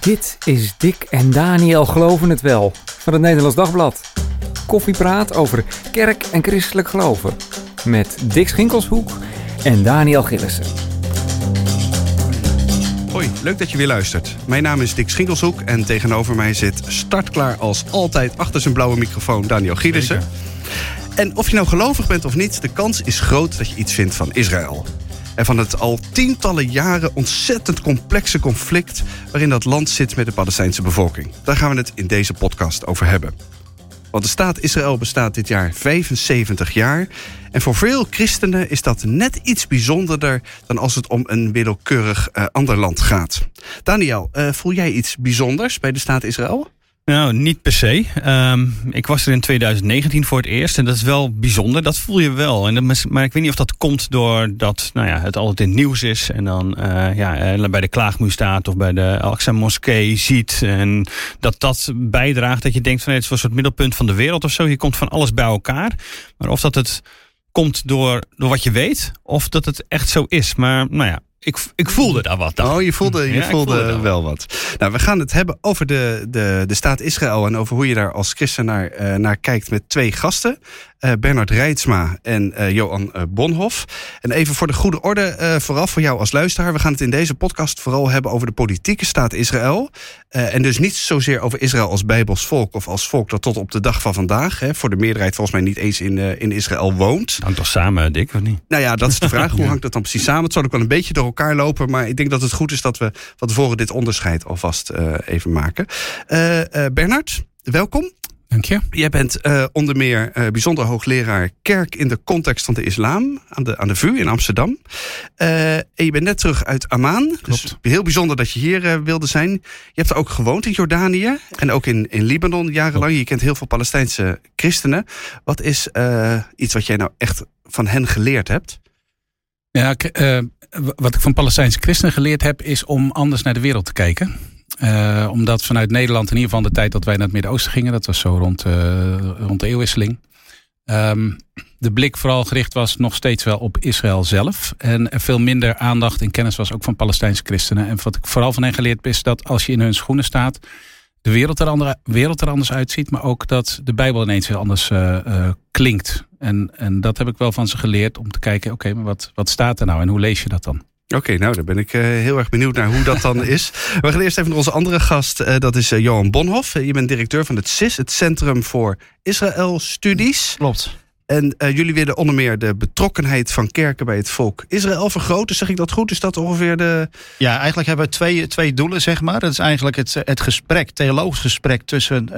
Dit is Dick en Daniel Geloven het Wel van het Nederlands Dagblad. Koffiepraat over kerk en christelijk geloven. Met Dick Schinkelshoek en Daniel Gillissen. Hoi, leuk dat je weer luistert. Mijn naam is Dick Schinkelshoek en tegenover mij zit startklaar als altijd achter zijn blauwe microfoon Daniel Gielissen. En of je nou gelovig bent of niet, de kans is groot dat je iets vindt van Israël. En van het al tientallen jaren ontzettend complexe conflict waarin dat land zit met de Palestijnse bevolking. Daar gaan we het in deze podcast over hebben. Want de staat Israël bestaat dit jaar 75 jaar. En voor veel christenen is dat net iets bijzonderder dan als het om een willekeurig uh, ander land gaat. Daniel, uh, voel jij iets bijzonders bij de staat Israël? Nou, niet per se. Um, ik was er in 2019 voor het eerst en dat is wel bijzonder. Dat voel je wel. En dat, maar ik weet niet of dat komt doordat nou ja, het altijd in het nieuws is. En dan uh, ja, bij de klaagmuur staat of bij de Al-Aqsa moskee ziet. En dat dat bijdraagt dat je denkt van het is een soort middelpunt van de wereld of zo. Je komt van alles bij elkaar. Maar of dat het komt door, door wat je weet of dat het echt zo is. Maar nou ja, ik, ik voelde daar wat. Dan. Oh, je voelde, je voelde, wel wat. Nou, we gaan het hebben over de, de, de staat Israël en over hoe je daar als christen naar, uh, naar kijkt met twee gasten. Uh, Bernard Reitsma en uh, Johan Bonhoff. En even voor de goede orde, vooraf voor jou als luisteraar. We gaan het in deze podcast vooral hebben over de politieke staat Israël. en dus niet zozeer over Israël als bijbels volk of als volk dat tot op de dag van vandaag, hè, voor de meerderheid volgens mij niet eens in, in Israël woont. Hangt toch samen, Dick, of niet? Nou ja, dat is de vraag. Hoe hangt dat dan precies samen? Het zal ook wel een beetje door elkaar lopen. Maar ik denk dat het goed is dat we van tevoren dit onderscheid alvast even maken. Bernard, welkom. Dank je. Jij bent uh, onder meer uh, bijzonder hoogleraar kerk in de context van de islam aan de, aan de VU in Amsterdam. Uh, en je bent net terug uit Amman. Dus heel bijzonder dat je hier wilde zijn. Je hebt er ook gewoond in Jordanië en ook in, in Libanon jarenlang. Je kent heel veel Palestijnse christenen. Wat is iets wat jij nou echt van hen geleerd hebt? Ja, wat ik van Palestijnse christenen geleerd heb, is om anders naar de wereld te kijken. Uh, omdat vanuit Nederland, in ieder geval de tijd dat wij naar het Midden-Oosten gingen, dat was zo rond, uh, rond de eeuwwisseling. Um, de blik vooral gericht was nog steeds wel op Israël zelf. En er veel minder aandacht en kennis was ook van Palestijnse christenen. En wat ik vooral van hen geleerd heb, is dat als je in hun schoenen staat, de wereld er, wereld er anders uitziet. Maar ook dat de Bijbel ineens weer anders uh, klinkt. En, en dat heb ik wel van ze geleerd om te kijken, oké, maar wat, wat staat er nou en hoe lees je dat dan? Oké, okay, nou, dan ben ik uh, heel erg benieuwd naar hoe dat dan is. We gaan eerst even naar onze andere gast. Uh, dat is uh, Johan Bonhoff. je bent directeur van het CIS, het Centrum voor Israël Studies. Klopt. En jullie willen onder meer de betrokkenheid van kerken bij het volk Israël vergroten. Zeg ik dat goed? Is dat ongeveer de. Ja, eigenlijk hebben we twee, twee doelen, zeg maar. Dat is eigenlijk het, het gesprek, theologisch gesprek tussen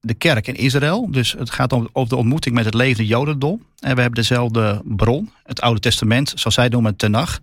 de kerk in Israël. Dus het gaat om, over de ontmoeting met het levende Jodendom. En we hebben dezelfde bron, het Oude Testament, zoals zij noemen, Tenach.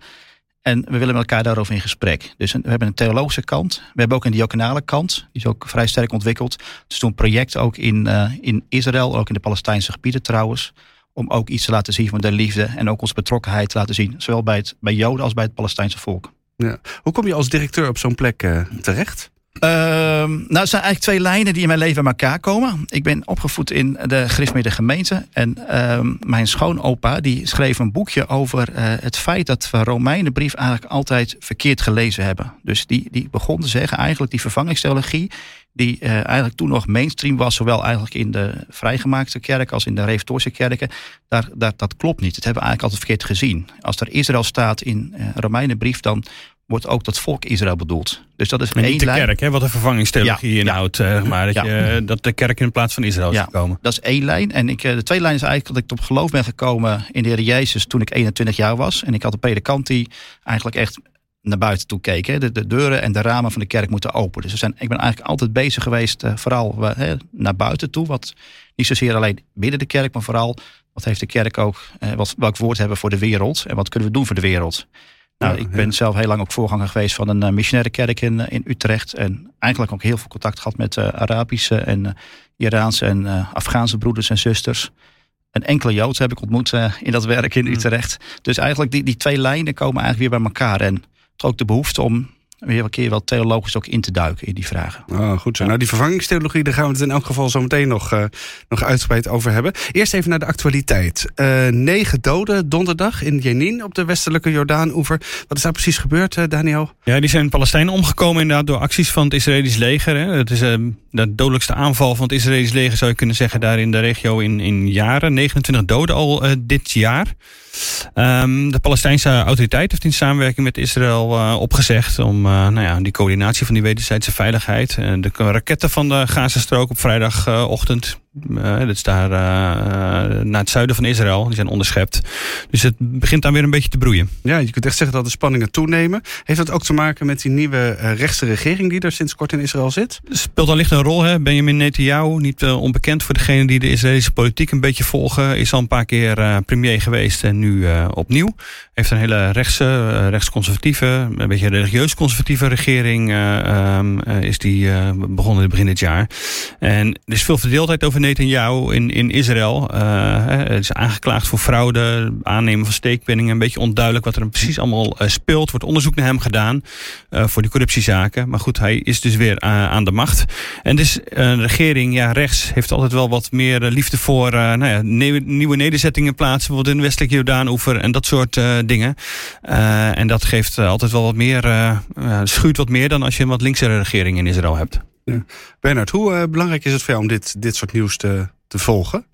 En we willen met elkaar daarover in gesprek. Dus we hebben een theologische kant. We hebben ook een diaconale kant. Die is ook vrij sterk ontwikkeld. Dus een project ook in, uh, in Israël, ook in de Palestijnse gebieden trouwens. Om ook iets te laten zien van de liefde en ook onze betrokkenheid te laten zien. Zowel bij, het, bij Joden als bij het Palestijnse volk. Ja. Hoe kom je als directeur op zo'n plek uh, terecht? Uh, nou, er zijn eigenlijk twee lijnen die in mijn leven bij elkaar komen. Ik ben opgevoed in de Griffmidden gemeente. En uh, mijn schoonopa die schreef een boekje over uh, het feit dat we Romeinenbrief eigenlijk altijd verkeerd gelezen hebben. Dus die, die begon te zeggen eigenlijk die vervangingstheologie die uh, eigenlijk toen nog mainstream was, zowel eigenlijk in de vrijgemaakte kerk als in de reformatorische kerken, daar, dat klopt niet. Dat hebben we eigenlijk altijd verkeerd gezien. Als er Israël staat in uh, Romeinenbrief, dan wordt ook dat volk Israël bedoeld. Dus dat is maar één de lijn. kerk, hè? wat de vervangingstheologie ja, inhoudt. Ja. maar dat, ja. je, dat de kerk in plaats van Israël is gekomen. Dat is één lijn. En ik, de tweede lijn is eigenlijk dat ik tot geloof ben gekomen in de Heer Jezus toen ik 21 jaar was. En ik had een predikant die eigenlijk echt naar buiten toe keek. Hè. De, de, deuren en de ramen van de kerk moeten open. Dus zijn, ik ben eigenlijk altijd bezig geweest, uh, vooral uh, naar buiten toe. Wat niet zozeer alleen binnen de kerk, maar vooral wat heeft de kerk ook, uh, wat, welk woord hebben we voor de wereld en wat kunnen we doen voor de wereld. Nou, ik ben zelf heel lang ook voorganger geweest van een uh, missionaire kerk in, uh, in Utrecht. En eigenlijk ook heel veel contact gehad met uh, Arabische en Iraanse en Afghaanse broeders en zusters. Een enkele Joods heb ik ontmoet in dat werk in Utrecht. Dus eigenlijk die, die twee lijnen komen eigenlijk weer bij elkaar. En ook de behoefte om weer een keer wel theologisch ook in te duiken in die vragen. Oh, goed zo. Nou, die vervangingstheologie, daar gaan we het in elk geval zo meteen nog, uh, nog uitgebreid over hebben. Eerst even naar de actualiteit. Uh, negen doden donderdag in Jenin op de westelijke Jordaan-oever. Wat is daar precies gebeurd, uh, Daniel? Ja, die zijn in Palestijn omgekomen inderdaad door acties van het Israëlisch leger. Hè. Het is de dodelijkste aanval van het Israëlisch leger, zou je kunnen zeggen, daar in de regio in, in jaren. 29 doden al dit jaar. Um, de Palestijnse autoriteit heeft in samenwerking met Israël uh, opgezegd om uh, nou ja, die coördinatie van die wederzijdse veiligheid. Uh, de raketten van de Gazastrook op vrijdagochtend uh, dat is daar uh, naar het zuiden van Israël. Die zijn onderschept. Dus het begint dan weer een beetje te broeien. Ja, je kunt echt zeggen dat de spanningen toenemen. Heeft dat ook te maken met die nieuwe uh, rechtse regering die er sinds kort in Israël zit? Speelt allicht een rol. Hè? Benjamin Netanyahu, niet onbekend voor degenen die de Israëlische politiek een beetje volgen. Is al een paar keer premier geweest en nu opnieuw. Heeft een hele rechtse, rechtsconservatieve, een beetje religieus conservatieve regering. Um, is die begonnen in het begin dit jaar. En er is veel verdeeldheid over Netanyahu in, in Israël. Uh, het is aangeklaagd voor fraude, aannemen van steekpenningen. Een beetje onduidelijk wat er precies allemaal uh, speelt. Wordt onderzoek naar hem gedaan uh, voor die corruptiezaken. Maar goed, hij is dus weer aan de macht. En dus een regering, ja, rechts, heeft altijd wel wat meer liefde voor nou ja, nieuwe nederzettingen plaatsen. Bijvoorbeeld in de westelijke Jordaan-oever en dat soort dingen. en dat geeft altijd wel wat meer, schuurt wat meer dan als je een wat linkse regering in Israël hebt. Ja. Bernard, hoe uh, belangrijk is het voor jou om dit, dit soort nieuws te, te volgen?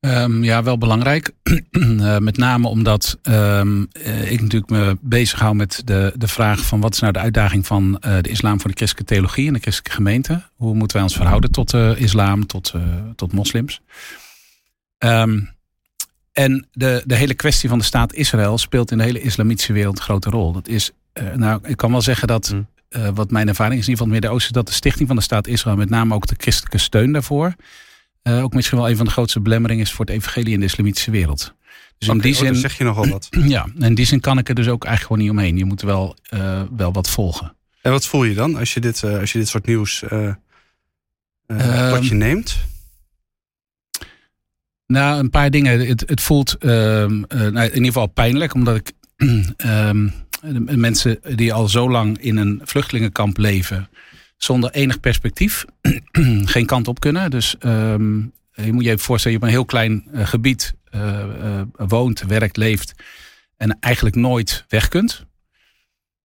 Um, ja, wel belangrijk. uh, met name omdat um, uh, ik natuurlijk me bezig hou met de, de vraag van wat is nou de uitdaging van de islam voor de christelijke theologie en de christelijke gemeente. Hoe moeten wij ons verhouden tot de islam, tot, tot moslims? Um, en de, de hele kwestie van de staat Israël speelt in de hele islamitische wereld een grote rol. Dat is, nou, ik kan wel zeggen dat mm uh, wat mijn ervaring is in ieder geval het Midden-Oosten, dat de stichting van de staat Israël, met name ook de christelijke steun daarvoor, uh, ook misschien wel een van de grootste belemmeringen is voor het evangelie in de islamitische wereld. Dus okay, in die zin. Oh, zeg je nogal wat. Ja, in die zin kan ik er dus ook eigenlijk gewoon niet omheen. Je moet wel, wel wat volgen. En wat voel je dan als je dit, als je dit soort nieuws wat je neemt? Nou, een paar dingen. Het, het voelt ehm, nou, in ieder geval pijnlijk, omdat ik um, de mensen die al zo lang in een vluchtelingenkamp leven, zonder enig perspectief, geen kant op kunnen. Dus um, je moet je even voorstellen, je op een heel klein uh, gebied uh, woont, werkt, leeft en eigenlijk nooit weg kunt.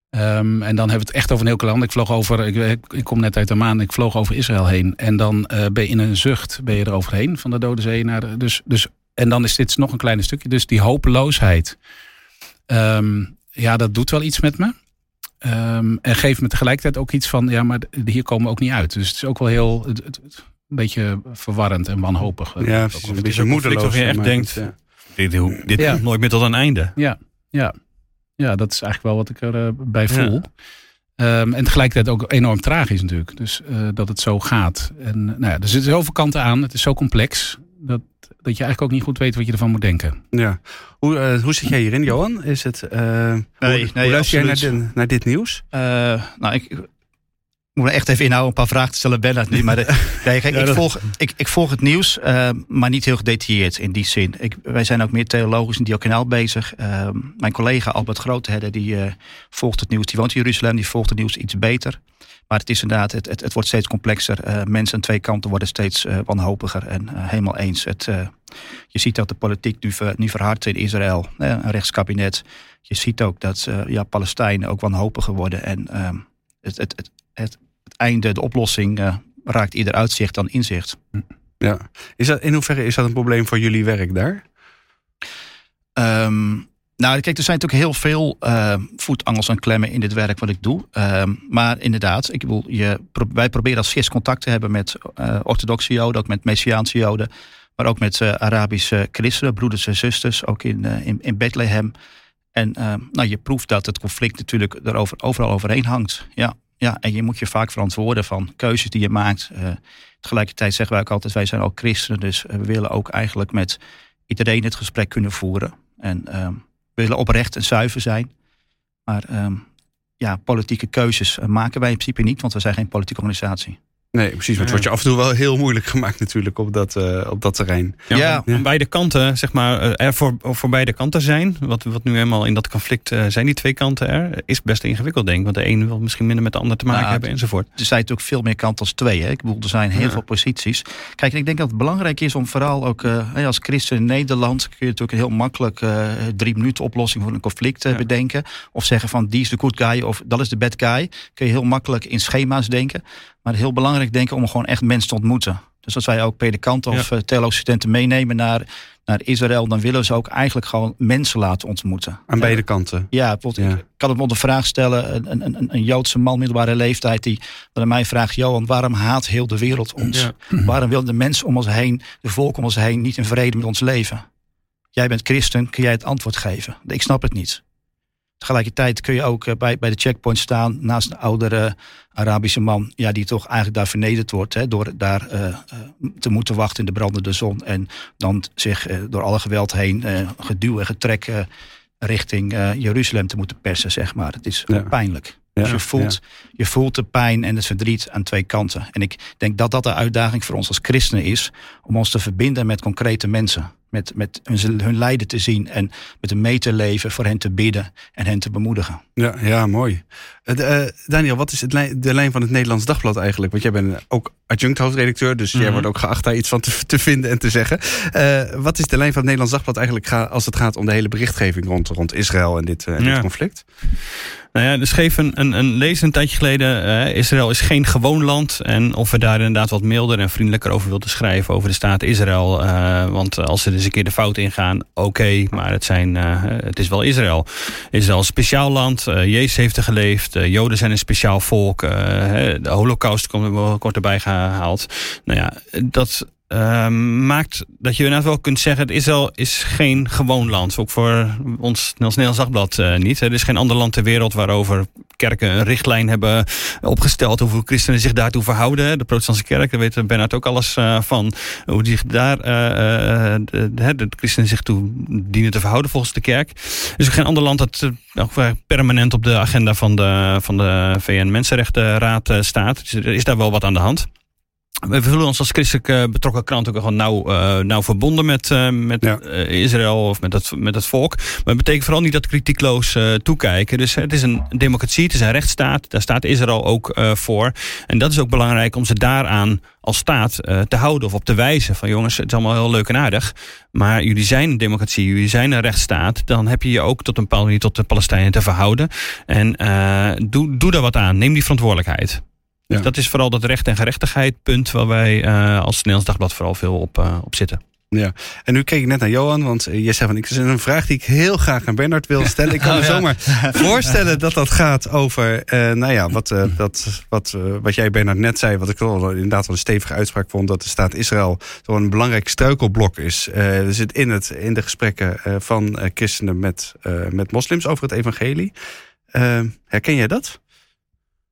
Um, en dan hebben we het echt over een heel klein land. Ik vloog over, ik, ik, kom net uit de maan, ik vloog over Israël heen. En dan ben je in een zucht ben je er overheen van de Dode Zee naar de, dus, dus En dan is dit nog een klein stukje. Dus die hopeloosheid. Um, ja, dat doet wel iets met me. Um, en geeft me tegelijkertijd ook iets van, ja, maar hier komen we ook niet uit. Dus het is ook wel heel, het, het, een beetje verwarrend en wanhopig. Ja, het is een beetje moedeloos. Of je echt denkt, ja. dit, dit ja. komt nooit meer tot een einde. Ja, ja. Ja, dat is eigenlijk wel wat ik erbij uh, voel. Ja. Um, en tegelijkertijd ook enorm tragisch natuurlijk. Dus uh, dat het zo gaat. En nou ja, er zitten zoveel kanten aan. Het is zo complex. Dat, dat je eigenlijk ook niet goed weet wat je ervan moet denken. Ja. Hoe, uh, hoe zit jij hierin, Johan? Is het, uh, nee, hoe, nee, hoe luister jij naar, dit, naar dit nieuws? Uh, nou, ik moet me echt even inhouden, een paar vragen te stellen, Bernard. Nu, maar de, nee, kijk, ja, ik, volg, ik, ik volg het nieuws, maar niet heel gedetailleerd in die zin. Ik, wij zijn ook meer theologisch in diakonaal bezig. mijn collega Albert Grootherde, die volgt het nieuws. Die woont in Jeruzalem, die volgt het nieuws iets beter. Maar het is inderdaad, het, het, het wordt steeds complexer. Mensen aan twee kanten worden steeds wanhopiger. En helemaal eens. Het, je ziet dat de politiek nu, ver, nu verhardt in Israël. een rechtskabinet. Je ziet ook dat ja, Palestijnen ook wanhopiger worden. En ehm, het, het, het, het, einde, de oplossing, raakt ieder uitzicht dan inzicht. Ja. Is dat, in hoeverre is dat een probleem voor jullie werk daar? Um, nou, kijk, er zijn natuurlijk heel veel uh, voetangels en klemmen in dit werk wat ik doe. Uh, maar inderdaad, ik bedoel, je, wij proberen als GIS contact te hebben met uh, orthodoxe Joden, ook met Messiaanse Joden, maar ook met Arabische christenen, broeders en zusters, ook in, in, in Bethlehem. En nou, je proeft dat het conflict natuurlijk er over, overal overheen hangt. Ja, ja, en je moet je vaak verantwoorden van keuzes die je maakt. tegelijkertijd zeggen wij ook altijd, wij zijn ook christenen, dus we willen ook eigenlijk met iedereen het gesprek kunnen voeren. En ehm, we willen oprecht en zuiver zijn. Maar um, ja, politieke keuzes maken wij in principe niet, want we zijn geen politieke organisatie. Nee, precies. Maar het wordt je af en toe wel heel moeilijk gemaakt natuurlijk op dat, uh, op dat terrein. Ja, ja. Aan beide kanten, zeg maar, er voor, voor beide kanten zijn. Wat, wat nu helemaal in dat conflict uh, zijn die twee kanten er. Is best ingewikkeld denk ik. Want de een wil misschien minder met de ander te maken nou, hebben enzovoort. Er zijn natuurlijk veel meer kanten als twee. Hè? Ik bedoel, er zijn heel ja. veel posities. Kijk, ik denk dat het belangrijk is om vooral ook uh, als christen in Nederland... kun je natuurlijk heel makkelijk drie minuten oplossing voor een conflict ja. bedenken. Of zeggen van die is de good guy of dat is de bad guy. Kun je heel makkelijk in schema's denken. Maar heel belangrijk denken om gewoon echt mensen te ontmoeten. Dus als wij ook predikanten of ja. studenten meenemen naar, naar Israël, dan willen ze ook eigenlijk gewoon mensen laten ontmoeten. Aan beide kanten. Ja, bijvoorbeeld, ik kan het de vraag stellen: een, een, een Joodse man middelbare leeftijd die aan mij vraagt: Johan, waarom haat heel de wereld ons? Ja. Waarom willen de mensen om ons heen, de volk om ons heen, niet in vrede met ons leven? Jij bent christen, kun jij het antwoord geven? Ik snap het niet. Tegelijkertijd kun je ook eh, bij, bij de checkpoint staan naast een oudere Arabische man, ja, die toch eigenlijk daar vernederd wordt hè, door daar uh, te moeten wachten in de brandende zon en dan zich uh, door alle geweld heen geduw en getrek richting Jeruzalem te moeten persen, zeg maar. Het is ja. pijnlijk. Ja, dus je voelt, ja. je voelt de pijn en het verdriet aan twee kanten. En ik denk dat dat de uitdaging voor ons als christenen is, om ons te verbinden met concrete mensen met, met hun, hun lijden te zien en met hen mee te leven, voor hen te bidden en hen te bemoedigen. Ja, ja mooi. Uh, Daniel, wat is het lijn, de lijn van het Nederlands Dagblad eigenlijk? Want jij bent ook adjunct hoofdredacteur, dus jij wordt ook geacht daar iets van te, te vinden en te zeggen. Uh, wat is de lijn van het Nederlands Dagblad eigenlijk ga, als het gaat om de hele berichtgeving rond, rond Israël en dit, uh, dit conflict? Nou ja, er schreef een, een, een tijdje geleden... Uh, Israël is geen gewoon land. En of we daar inderdaad wat milder en vriendelijker over wilden schrijven... over de staat Israël. Uh, want als ze dus een keer de fout ingaan, oké. Maar het, zijn, uh, het is wel Israël. Israël is een speciaal land. Jezus heeft er geleefd. Joden zijn een speciaal volk. de holocaust komt, kort erbij gehaald. Nou ja, dat uh, maakt dat je inderdaad wel kunt zeggen... dat Israël is geen gewoon land. Ook voor ons Nederlands Dagblad uh, niet. Er is geen ander land ter wereld waarover kerken een richtlijn hebben opgesteld... hoeveel christenen zich daartoe verhouden. De protestantse kerk, daar weet Bernard ook alles uh, van. Hoe die daar uh, de, de, christenen zich toe dienen te verhouden volgens de kerk. Er ook geen ander land dat permanent op de agenda van de, van de VN-Mensenrechtenraad staat. Dus er is daar wel wat aan de hand. We voelen ons als christelijk uh, betrokken krant ook gewoon nauw, uh, nauw verbonden met, uh, met ja. Israël of met het, met het volk. Maar het betekent vooral niet dat kritiekloos toekijken. Dus het is een democratie, het is een rechtsstaat. Daar staat Israël ook voor. En dat is ook belangrijk om ze daaraan als staat te houden of op te wijzen. Van jongens, het is allemaal heel leuk en aardig. Maar jullie zijn een democratie, jullie zijn een rechtsstaat. Dan heb je je ook tot een bepaalde manier tot de Palestijnen te verhouden. En doe, doe daar wat aan. Neem die verantwoordelijkheid. Ja. dat is vooral dat recht en gerechtigheid punt waar wij uh, als Nederlands Dagblad vooral veel op, uh, op zitten. Ja, en nu keek ik net naar Johan, want je zei van ik is een vraag die ik heel graag aan Bernard wil stellen. Ik kan me oh, ja. zomaar voorstellen dat dat gaat over, uh, nou ja, wat, uh, dat, wat, uh, wat jij Bernard net zei, wat ik wel inderdaad wel een stevige uitspraak vond, dat de staat Israël een belangrijk struikelblok is. er zit in, het, in de gesprekken van christenen met, met moslims over het evangelie. herken jij dat?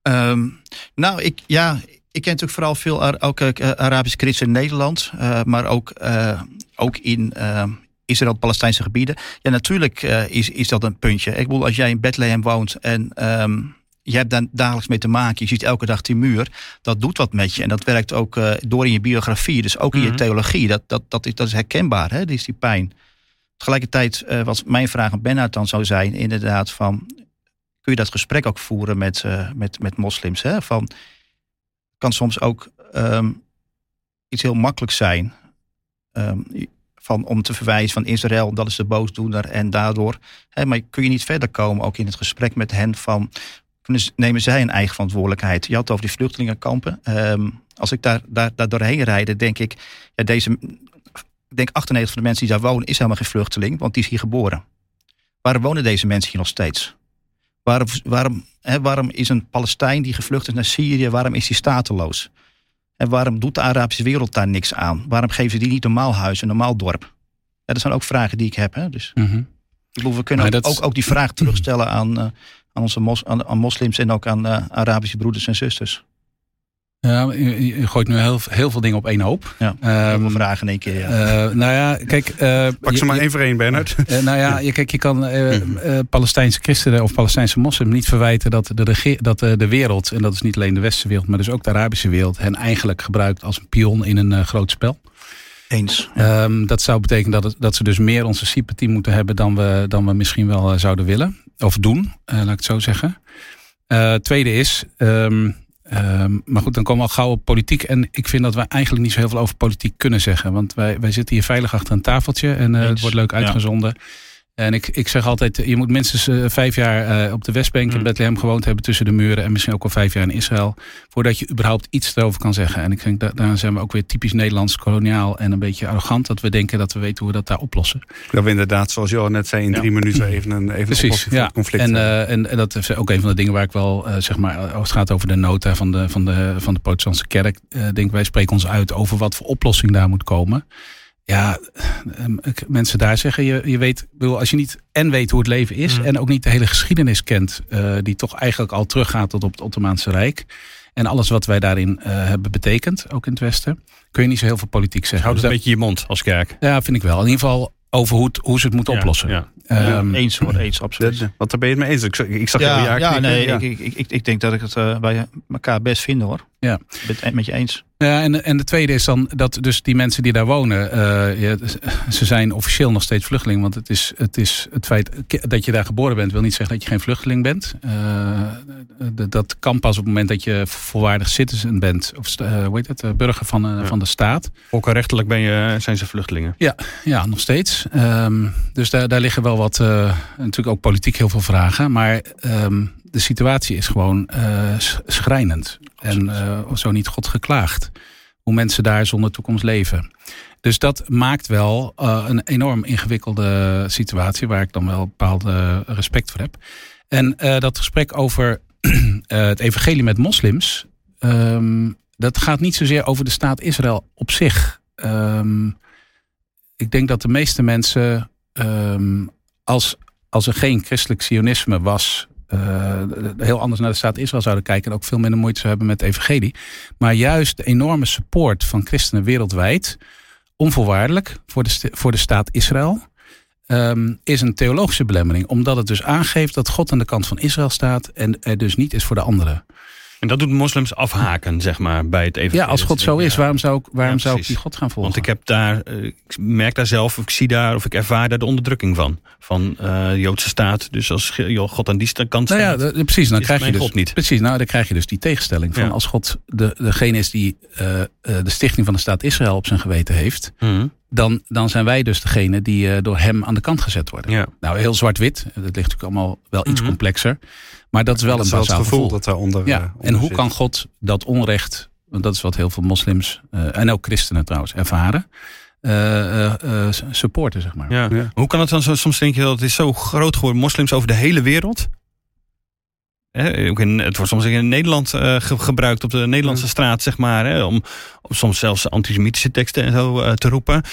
Um, nou, ik, ja, ik ken natuurlijk vooral veel ook, uh, Arabische christen in Nederland, uh, maar ook, uh, ook in Israël-Palestijnse gebieden. Ja, natuurlijk is, is dat een puntje. Ik bedoel, als jij in Bethlehem woont en um, je hebt daar dagelijks mee te maken, je ziet elke dag die muur, dat doet wat met je. En dat werkt ook door in je biografie, dus ook in je mhm. theologie. Dat, dat, dat, is, dat is herkenbaar, hè? die is die pijn. Tegelijkertijd was mijn vraag aan Bernard dan zou zijn, inderdaad, van kun je dat gesprek ook voeren met, uh, met, met moslims. Hè? Van, kan soms ook um, iets heel makkelijk zijn. Um, van, om te verwijzen van Israël, dat is de boosdoener. En daardoor, hè, maar kun je niet verder komen, ook in het gesprek met hen van, nemen zij een eigen verantwoordelijkheid. Je had het over die vluchtelingenkampen. Um, als ik daar, daar, daar doorheen rijd, denk ik, ja, deze, ik denk 98 van de mensen die daar wonen, is helemaal geen vluchteling, want die is hier geboren. Waarom wonen deze mensen hier nog steeds? Waarom, waarom, hè, waarom is een Palestijn die gevlucht is naar Syrië, waarom is hij stateloos? En waarom doet de Arabische wereld daar niks aan? Waarom geven ze die niet een normaal huis, een normaal dorp? Ja, dat zijn ook vragen die ik heb. Hè? Dus, mm -hmm. We kunnen ook, ook, ook, die vraag terugstellen aan, uh, aan onze mos, aan, aan, moslims en ook aan uh, Arabische broeders en zusters. Ja, je, je gooit nu heel, heel veel dingen op één hoop. Ja, Ehm, heel veel vragen in één keer. Ja. Eh, nou ja, kijk. eh, Pak je- ze maar één voor één, Bernard. Eh, nou ja, je, kijk, je kan eh, eh, Palestijnse christenen of Palestijnse moslims niet verwijten dat, de, dat eh, de wereld, en dat is niet alleen de westerse wereld, maar dus ook de Arabische wereld, hen eigenlijk gebruikt als een pion in een eh, groot spel. Eens. Ehm, dat zou betekenen dat, het- dat ze dus meer onze sympathie moeten hebben dan we, dan we misschien wel zouden willen. Of doen, eh, laat ik het zo zeggen. Eh, tweede is, ehm, ehm, maar goed, dan komen we al gauw op politiek. En ik vind dat wij eigenlijk niet zo heel veel over politiek kunnen zeggen. Want wij, wij zitten hier veilig achter een tafeltje en eh, het wordt leuk Ja. En ik, ik zeg altijd, je moet minstens eh, vijf jaar eh, op de Westbank in Mm. Bethlehem gewoond hebben tussen de muren. En misschien ook al vijf jaar in Israël. Voordat je überhaupt iets erover kan zeggen. En ik denk, da daar zijn we ook weer typisch Nederlands, koloniaal en een beetje arrogant. Dat we denken dat we weten hoe we dat daar oplossen. Dat we inderdaad, zoals Johan net zei, in Ja. drie minuten even een even Precies, ja. het conflict. En, eh, en, en dat is ook een van de dingen waar ik wel, eh, zeg maar, als het gaat over de nota van de, van de, van de protestantse kerk, eh denk wij spreken ons uit over wat voor oplossing daar moet komen. Ja, eh, ik- mensen daar zeggen, je, je weet, bedoel, als je niet en weet hoe het leven is Mm. en ook niet de hele geschiedenis kent, eh, die toch eigenlijk al teruggaat tot op het Ottomaanse Rijk. En alles wat wij daarin eh, hebben betekend, ook in het Westen, kun je niet zo heel veel politiek zeggen. Houd Dus een dat- beetje je mond als kerk. ja, vind ik wel. In ieder geval over hoe, het, hoe ze het moeten Ja, oplossen. ja. Ehm, eens hoor, eens, absoluut. De- want daar ben je het mee eens. Ik, zag- ik zag jou ja, ja, nee, Ja. Ik, ik, ik, ik denk dat ik het eh, bij elkaar best vind hoor. Ja. Het met je eens. Ja, en, en de tweede is dan dat dus die mensen die daar wonen, eh, ja, ze zijn officieel nog steeds vluchteling. Want het is, het is het feit dat je daar geboren bent, wil niet zeggen dat je geen vluchteling bent. Eh, dat kan pas op het moment dat je volwaardig citizen bent, of eh, hoe heet het, burger van, Ja. van de staat. Volkenrechtelijk ben je, zijn ze vluchtelingen. Ja, nog steeds. Ehm, dus daar, daar liggen wel wat, natuurlijk ook politiek heel veel vragen. Maar ehm, de situatie is gewoon eh, sch- schrijnend. En eh, zo niet God geklaagd. Hoe mensen daar zonder toekomst leven. Dus dat maakt wel eh, een enorm ingewikkelde situatie. Waar ik dan wel bepaalde respect voor heb. En dat gesprek over het evangelie met moslims. ehm, dat gaat niet zozeer over de staat Israël op zich. Ehm, ik denk dat de meeste mensen, ehm, als, als er geen christelijk sionisme was, eh, heel anders naar de staat Israël zouden kijken en ook veel minder moeite zouden hebben met het evangelie. Maar juist de enorme support van christenen wereldwijd, onvoorwaardelijk voor de, voor de staat Israël, ehm, is een theologische belemmering. Omdat het dus aangeeft dat God aan de kant van Israël staat en er dus niet is voor de anderen. En dat doet moslims afhaken, zeg maar, bij het evangelie. Ja, als God zo is, waarom zou ik, waarom Ja, zou ik die God gaan volgen? Want ik heb daar, eh, ik merk daar zelf, of ik zie daar, of ik ervaar daar de onderdrukking van. Van eh, de Joodse staat. Dus als joh, God aan die kant Nou staat. ja, precies. Dan krijg je dus God niet. Precies, nou dan krijg je dus die tegenstelling van Ja. als God de, degene is die eh, eh, de stichting van de staat Israël op zijn geweten heeft, Mhm. dan, dan zijn wij dus degene die eh, door hem aan de kant gezet worden. Ja. Nou, heel zwart-wit. Dat ligt natuurlijk allemaal wel iets Mhm. complexer. Maar dat is wel dat een bazaal gevoel gevoel. dat daaronder ja. eh, en hoe zit. kan God dat onrecht, want dat is wat heel veel moslims eh, en ook christenen trouwens ervaren, eh, eh, eh, supporten, zeg maar. Ja. Ja. Hoe kan het dan zo, soms denk je dat het is zo groot geworden, moslims over de hele wereld? Hè, ook in, het wordt soms in Nederland eh, ge- gebruikt op de Nederlandse straat, zeg maar, hè, om, om soms zelfs antisemitische teksten en zo eh, te roepen.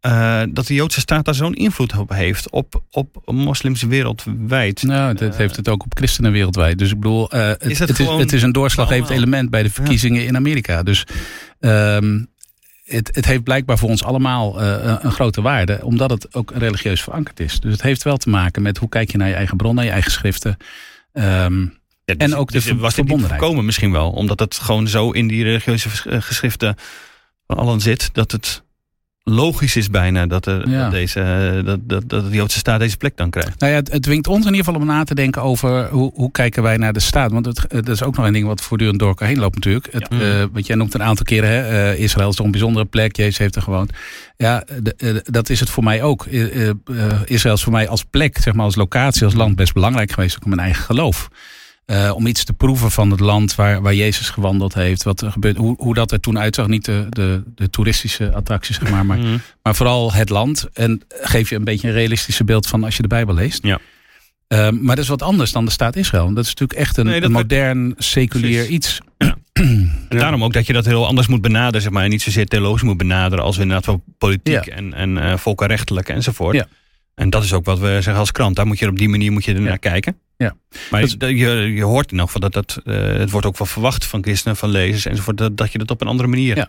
Eh, dat de Joodse staat daar zo'n invloed op heeft op, op moslims wereldwijd. Nou, dat heeft het ook op christenen wereldwijd. Dus ik bedoel, eh, het, Is het het, is, gewoon het is een doorslaggevend element bij de verkiezingen in Amerika. Dus ehm, het, het heeft blijkbaar voor ons allemaal eh, een- een grote waarde, omdat het ook religieus verankerd is. Dus het heeft wel te maken met hoe kijk je naar je eigen bron, naar je eigen schriften. Ehm, Ja, En ook de was verbondenheid. voorkomen misschien wel. Omdat het gewoon zo in die religieuze geschriften van allen zit. Dat het logisch is bijna dat, er, Ja. dat, deze, eh, dat, dat, dat de Joodse staat deze plek dan krijgt. Nou ja, het, het dwingt ons in ieder geval om na te denken over hoe, hoe kijken wij naar de staat. Want het, eh, dat is ook nog een ding wat voortdurend door elkaar heen loopt natuurlijk. Het, Ja. eh, want jij noemt een aantal keren, hè, Israël is toch een bijzondere plek, Jezus heeft er gewoond. Ja, de- dat is het voor mij ook. Israël is voor mij als plek, zeg maar als locatie, als land best belangrijk geweest, ook in mijn eigen geloof. Eh, om iets te proeven van het land waar, waar Jezus gewandeld heeft. Wat er gebeurt, hoe, hoe dat er toen uitzag. Niet de, de, de toeristische attracties, zeg maar, maar Mhm. maar vooral het land. En geef je een beetje een realistische beeld van als je de Bijbel leest. Ja. Ehm, maar dat is wat anders dan de staat Israël. Dat is natuurlijk echt een, Nee, een wordt- modern, seculier Precies. iets. En Daarom ook dat je dat heel anders moet benaderen. Zeg maar, en niet zozeer theologisch moet benaderen als inderdaad wel politiek Ja. en, en eh, volkenrechtelijk enzovoort. Ja. En dat is ook wat we zeggen als krant. Daar moet je op die manier moet je er naar Ja. kijken. Ja. Maar je, je hoort in elk geval dat, dat uh, het wordt ook wel verwacht van christenen, van lezers enzovoort, dat, dat je dat op een andere manier ja.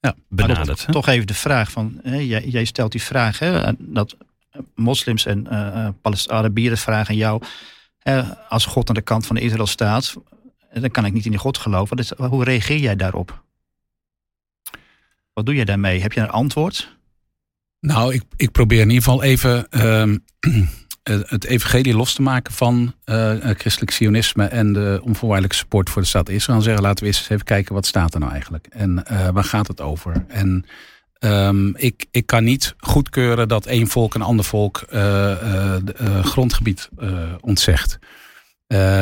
Ja. benadert. Toch even de vraag van, hè, jij, jij, stelt die vraag, hè, dat moslims en uh, Arabieren vragen jou, als God aan de kant van Israël staat, dan kan ik niet in die God geloven. Dus, hoe reageer jij daarop? Wat doe jij daarmee? Heb je een antwoord? Nou, ik, ik probeer in ieder geval even uh, het evangelie los te maken van uh, christelijk sionisme en de onvoorwaardelijke support voor de staat Israël. En zeggen, laten we eens even kijken wat staat er nou eigenlijk en waar gaat het over? En um, ik, ik kan niet goedkeuren dat één volk een ander volk grondgebied ontzegt.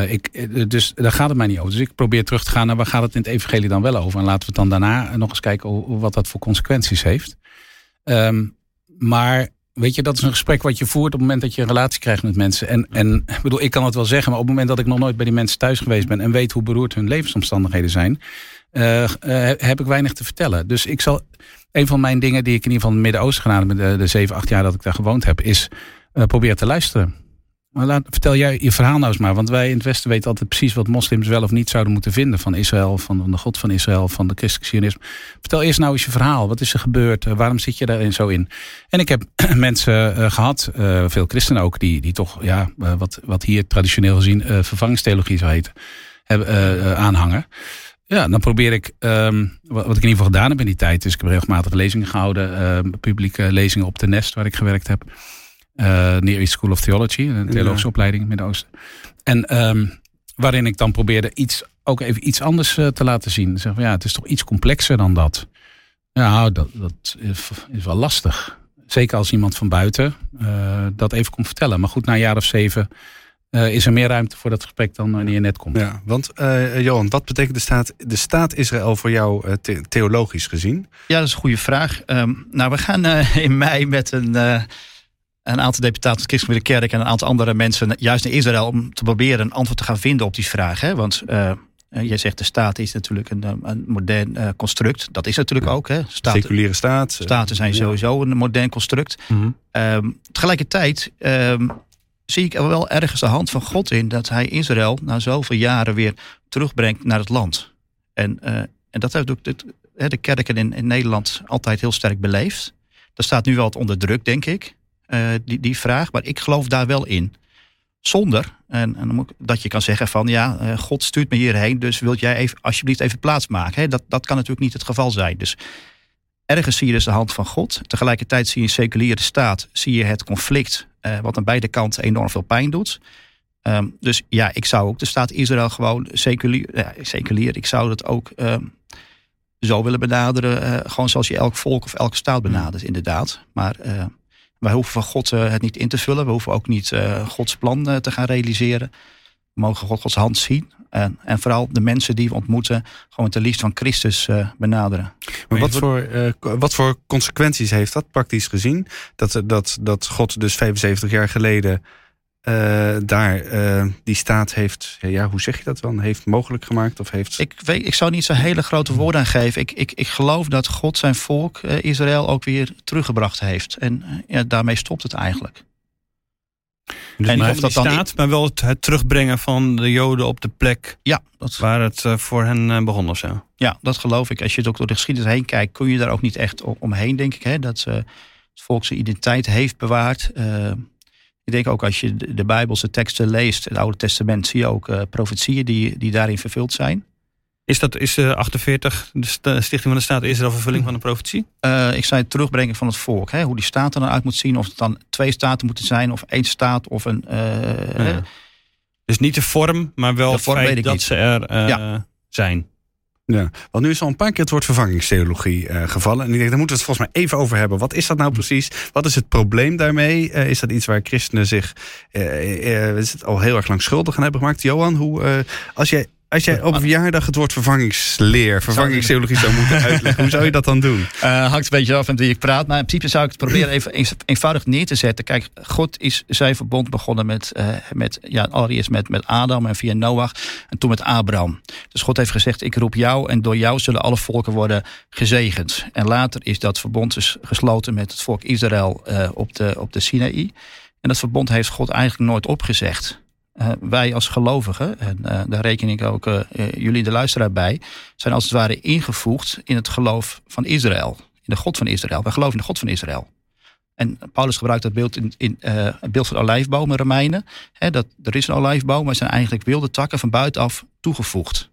Ik, dus daar gaat het mij niet over. Dus ik probeer terug te gaan naar waar gaat het in het evangelie dan wel over. En laten we het dan daarna nog eens kijken wat dat voor consequenties heeft. Um, maar weet je, dat is een gesprek wat je voert op het moment dat je een relatie krijgt met mensen. En, en ik bedoel, ik kan het wel zeggen, maar op het moment dat ik nog nooit bij die mensen thuis geweest ben en weet hoe beroerd hun levensomstandigheden zijn, uh, uh, heb ik weinig te vertellen. Dus ik zal, een van mijn dingen die ik in ieder geval in het Midden-Oosten gedaan heb, de, de zeven, acht jaar dat ik daar gewoond heb, is uh, proberen te luisteren. Maar laat, vertel jij je verhaal nou eens maar. Want wij in het Westen weten altijd precies wat moslims wel of niet zouden moeten vinden van Israël, van de God van Israël, van de christelijke sionisme. Vertel eerst nou eens je verhaal. Wat is er gebeurd? Eh, waarom zit je daarin zo in? En ik heb mensen uh, gehad, uh, veel christenen ook, die, die toch, ja, wat, wat hier traditioneel gezien vervangingstheologie zou heten, hebben, aanhangen. Ja, dan probeer ik, um, wat, ik in ieder geval gedaan heb in die tijd, is ik heb regelmatig lezingen gehouden, publieke lezingen op de Nest, waar ik gewerkt heb Near East School of Theology, een theologische opleiding in het Midden-Oosten. En um, waarin ik dan probeerde iets, ook even iets anders uh, te laten zien. Zeg van ja, het is toch iets complexer dan dat. Ja, dat, dat is, is wel lastig. Zeker als iemand van buiten uh, dat even komt vertellen. Maar goed, na een jaar of zeven uh, is er meer ruimte voor dat gesprek dan wanneer je net komt. Ja, want uh, Johan, wat betekent de staat, de staat Israël voor jou uh, the theologisch gezien? Ja, dat is een goede vraag. Um, nou, we gaan in mei met een een aantal deputaten van de Christelijke Kerk en een aantal andere mensen juist naar Israël om te proberen een antwoord te gaan vinden op die vraag. Hè? Want uh, jij zegt de staat is natuurlijk een, een modern uh, construct. Dat is natuurlijk ook. Hè? Staten, Seculiere staat. Staten zijn sowieso een modern construct. Mm -hmm. um, tegelijkertijd um, zie ik er wel ergens de hand van God in dat hij Israël na zoveel jaren weer terugbrengt naar het land. En, uh, en dat heeft ook de, de kerken in, in Nederland altijd heel sterk beleefd. Dat staat nu wel wat onder druk, denk ik. Uh, die, die vraag. Maar ik geloof daar wel in. Zonder en, en dat je kan zeggen van ja, uh, God stuurt me hierheen, dus wilt jij even, alsjeblieft even plaats maken. Hè? Dat, dat kan natuurlijk niet het geval zijn. Dus ergens zie je dus de hand van God. Tegelijkertijd zie je een seculiere staat, zie je het conflict, uh, wat aan beide kanten enorm veel pijn doet. Um, dus ja, ik zou ook de staat Israël gewoon seculier, seculier ik zou dat ook um, zo willen benaderen, gewoon zoals je elk volk of elke staat benadert, inderdaad. Maar wij hoeven van God uh, het niet in te vullen. We hoeven ook niet uh, Gods plan uh, te gaan realiseren. We mogen God, Gods hand zien. En, en vooral de mensen die we ontmoeten, gewoon te liefst van Christus benaderen. Maar wat voor, wat voor consequenties heeft dat praktisch gezien? Dat, dat, dat God dus 75 jaar geleden uh, daar uh, die staat heeft, ja, hoe zeg je dat dan, heeft mogelijk gemaakt? Of heeft... ik, weet, ik zou niet zo hele grote woorden aan geven. Ik, ik, ik geloof dat God zijn volk, uh, Israël, ook weer teruggebracht heeft. En ja, daarmee stopt het eigenlijk. Dus en of dat dan staat, maar wel het, het, terugbrengen van de Joden op de plek ja, dat... waar het voor hen begon of zo. Ja, dat geloof ik. Als je het ook door de geschiedenis heen kijkt, kun je daar ook niet echt omheen, denk ik. Hè? Dat het volk zijn identiteit heeft bewaard. Ik denk ook als je de Bijbelse teksten leest, het Oude Testament, zie je ook uh, profetieën die, die daarin vervuld zijn. Is dat is uh, 48 de Stichting van de Staat Israël vervulling van een profetie? Uh, ik zei het terugbrengen van het volk. Hè? Hoe die staat er dan uit moet zien. Of het dan twee staten moeten zijn. Of één staat. Of een... Ja. Dus niet de vorm, maar wel het feit dat niet. ze er ja. zijn. Ja, want nu is al een paar keer het woord vervangingstheologie uh, gevallen. En ik denk, daar moeten we het volgens mij even over hebben. Wat is dat nou precies? Wat is het probleem daarmee? Uh, is dat iets waar christenen zich uh, is het al heel erg lang schuldig aan hebben gemaakt? Johan, hoe, als jij als jij op een verjaardag het woord vervangingsleer, vervangingstheologie zou moeten uitleggen, hoe zou je dat dan doen? Uh, hangt een beetje af met wie ik praat. Maar in principe zou ik het proberen even eenvoudig neer te zetten. Kijk, God is zijn verbond begonnen met, uh, met ja, allereerst met, met Adam en via Noach en toen met Abraham. Dus God heeft gezegd, ik roep jou en door jou zullen alle volken worden gezegend. En later is dat verbond dus gesloten met het volk Israël uh, op, de, op de Sinaï. En dat verbond heeft God eigenlijk nooit opgezegd. Uh, wij als gelovigen, en uh, daar reken ik ook uh, jullie de luisteraar bij, zijn als het ware ingevoegd in het geloof van Israël. In de God van Israël. Wij geloven in de God van Israël. En Paulus gebruikt dat beeld in, in het beeld van in Romeinen. Hè, dat, er is een olijfboom, maar zijn eigenlijk wilde takken van buitenaf toegevoegd.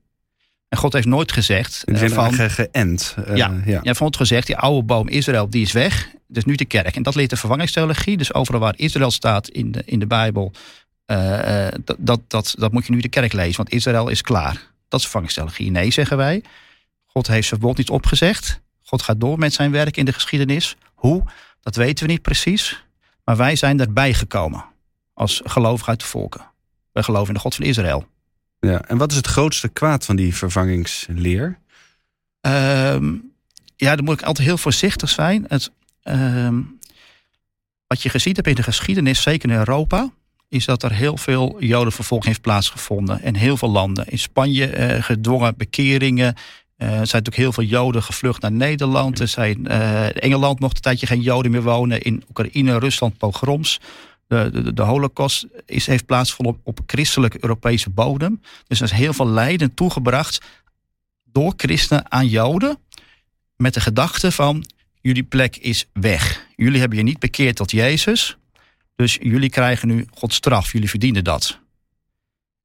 En God heeft nooit gezegd. In van, ge geënt. Ja, ja. ja, vond gezegd, die oude boom Israël, die is weg. Dus nu de kerk. En dat leert de vervangingstheologie. Dus overal waar Israël staat in de, in de Bijbel, uh, dat, dat, dat, dat moet je nu de kerk lezen. Want Israël is klaar. Dat is. Nee, zeggen wij. God heeft zijn woord niet opgezegd. God gaat door met zijn werk in de geschiedenis. Hoe? Dat weten we niet precies. Maar wij zijn erbij gekomen. Als gelovigen uit de volken. Wij geloven in de God van Israël. Ja, en wat is het grootste kwaad van die vervangingsleer? Um, ja, dan moet ik altijd heel voorzichtig zijn. Het, um, wat je gezien hebt in de geschiedenis, zeker in Europa, is dat er heel veel jodenvervolging heeft plaatsgevonden. In heel veel landen. In Spanje uh, gedwongen bekeringen. Uh, er zijn natuurlijk heel veel Joden gevlucht naar Nederland. Er zijn, uh, Engeland mocht een tijdje geen Joden meer wonen. In Oekraïne, Rusland, pogroms de, de, de holocaust is, heeft plaatsgevonden op, op christelijke Europese bodem. Dus er is heel veel lijden toegebracht door christenen aan joden. Met de gedachte van, jullie plek is weg. Jullie hebben je niet bekeerd tot Jezus. Dus jullie krijgen nu Gods straf. Jullie verdienen dat.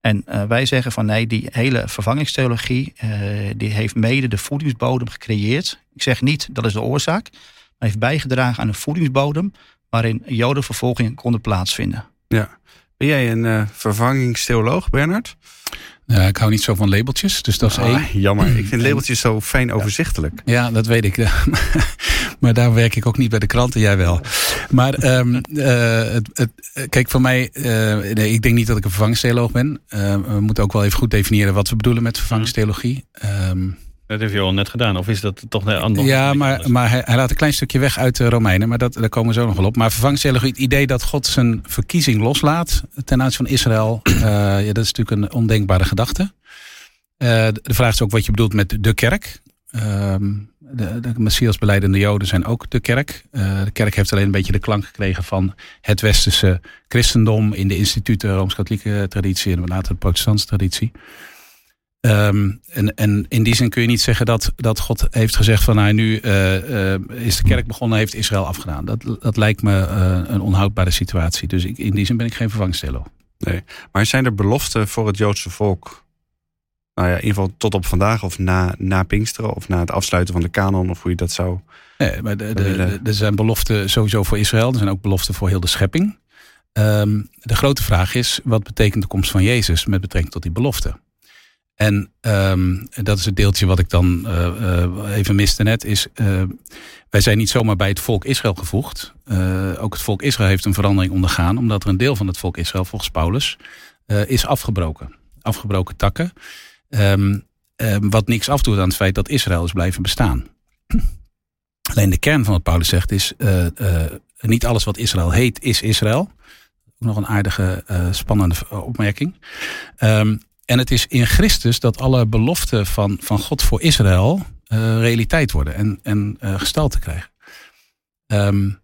En uh, wij zeggen van nee, die hele vervangingstheologie, uh, die heeft mede de voedingsbodem gecreëerd. Ik zeg niet dat is de oorzaak, maar heeft bijgedragen aan een voedingsbodem waarin jodenvervolgingen konden plaatsvinden. Ja. Ben jij een uh, vervangingstheoloog, Bernard? Ja, ik hou niet zo van labeltjes, dus dat is ah, één. Jammer, ik vind labeltjes zo fijn overzichtelijk. Ja, dat weet ik. maar daar werk ik ook niet bij de kranten, jij wel. Maar um, uh, het, het, kijk, voor mij, uh, nee, ik denk niet dat ik een vervangingstheoloog ben. we moeten ook wel even goed definiëren wat we bedoelen met vervangingstheologie. Um, dat heeft je al net gedaan, of is dat toch anders? Ja, maar, maar hij, hij, laat een klein stukje weg uit de Romeinen, maar dat, daar komen we zo nog wel op. Maar vervangingstheologie, het idee dat God zijn verkiezing loslaat ten aanzien van Israël, uh, ja, dat is natuurlijk een ondenkbare gedachte. Uh, de vraag is ook wat je bedoelt met de kerk. Uh, de, de Messiasbeleidende Joden zijn ook de kerk. De kerk heeft alleen een beetje de klank gekregen van het westerse christendom in de instituten, Rooms-Katholieke traditie en later de protestantse traditie. Um, en, en in die zin kun je niet zeggen dat, dat God heeft gezegd van nou, nu uh, uh, is de kerk begonnen, heeft Israël afgedaan. Dat, dat lijkt me uh, een onhoudbare situatie. Dus ik, in die zin ben ik geen vervangsteller. Nee, maar zijn er beloften voor het Joodse volk? Nou ja, in ieder geval tot op vandaag of na, na Pinksteren of na het afsluiten van de kanon of hoe je dat zou. Nee, maar de, de, er zijn beloften sowieso voor Israël. Er zijn ook beloften voor heel de schepping. Um, de grote vraag is, wat betekent de komst van Jezus met betrekking tot die beloften? En um, dat is het deeltje wat ik dan uh, uh, even miste net. Is, uh, wij zijn niet zomaar bij het volk Israël gevoegd. ook het volk Israël heeft een verandering ondergaan. Omdat er een deel van het volk Israël, volgens Paulus, is afgebroken. Afgebroken takken. Um, wat niks afdoet aan het feit dat Israël is blijven bestaan. Alleen de kern van wat Paulus zegt is... niet alles wat Israël heet, is Israël. Nog een aardige, spannende opmerking. Um, en het is in Christus dat alle beloften van, van God voor Israël uh, realiteit worden en, en uh, gestalte krijgen. Um,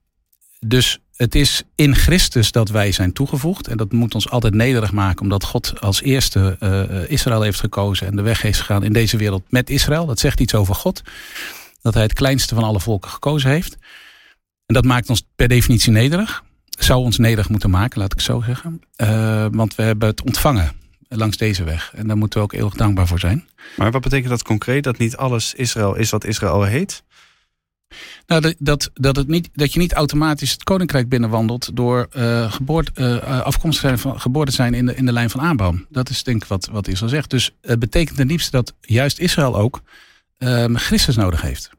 dus het is in Christus dat wij zijn toegevoegd. En dat moet ons altijd nederig maken, omdat God als eerste uh, Israël heeft gekozen en de weg heeft gegaan in deze wereld met Israël. Dat zegt iets over God. Dat hij het kleinste van alle volken gekozen heeft. En dat maakt ons per definitie nederig. Zou ons nederig moeten maken, laat ik zo zeggen. want we hebben het ontvangen langs deze weg. En daar moeten we ook eeuwig dankbaar voor zijn. Maar wat betekent dat concreet? Dat niet alles Israël is wat Israël heet? Nou, dat, dat, dat, het niet, dat je niet automatisch het koninkrijk binnenwandelt door uh, geboort, uh, afkomstig zijn van, geboren zijn in de, in de lijn van aanbouw. Dat is denk ik wat, wat Israël zegt. Dus het betekent ten liefste dat juist Israël ook uh, Christus nodig heeft.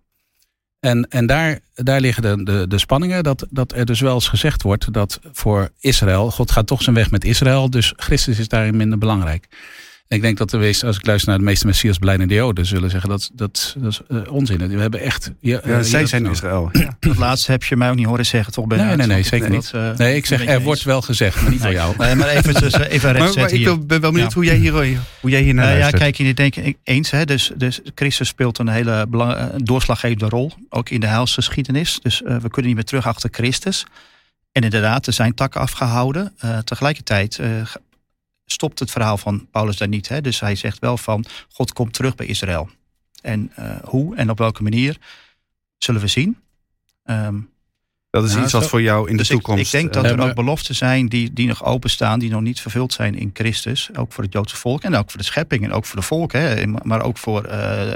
En, en daar, daar liggen de, de, de spanningen. Dat, dat er dus wel eens gezegd wordt dat voor Israël, God gaat toch zijn weg met Israël, dus Christus is daarin minder belangrijk ik denk dat de wees, als ik luister naar de meeste Messias beleidende Joden, zullen zeggen dat dat, dat is uh, onzin. We hebben echt. Ja, ja zij zijn Israël. Ja. Dat laatste heb je mij ook niet horen zeggen, toch? Ben nee, nee, nee, zeker niet. Uh, nee, ik zeg er wordt wel gezegd, maar niet nee. jou. Nee, maar even, dus, even recht maar, maar ik ben wel benieuwd hoe jij hier, hoe jij hier naar uh, Ja, kijk, je denk ik eens. Hè, dus, dus Christus speelt een hele belang, doorslaggevende rol, ook in de heilsgeschiedenis. Dus we kunnen niet meer terug achter Christus. En inderdaad, er zijn takken afgehouden. tegelijkertijd stopt het verhaal van Paulus daar niet. Hè? Dus hij zegt wel van God komt terug bij Israël. En hoe en op welke manier zullen we zien. Um, dat is iets wat voor jou in dus de toekomst... Ik, ik denk dat er ook beloften zijn die, die nog openstaan, die nog niet vervuld zijn in Christus. Ook voor het Joodse volk en ook voor de schepping en ook voor de volken. Maar ook voor uh,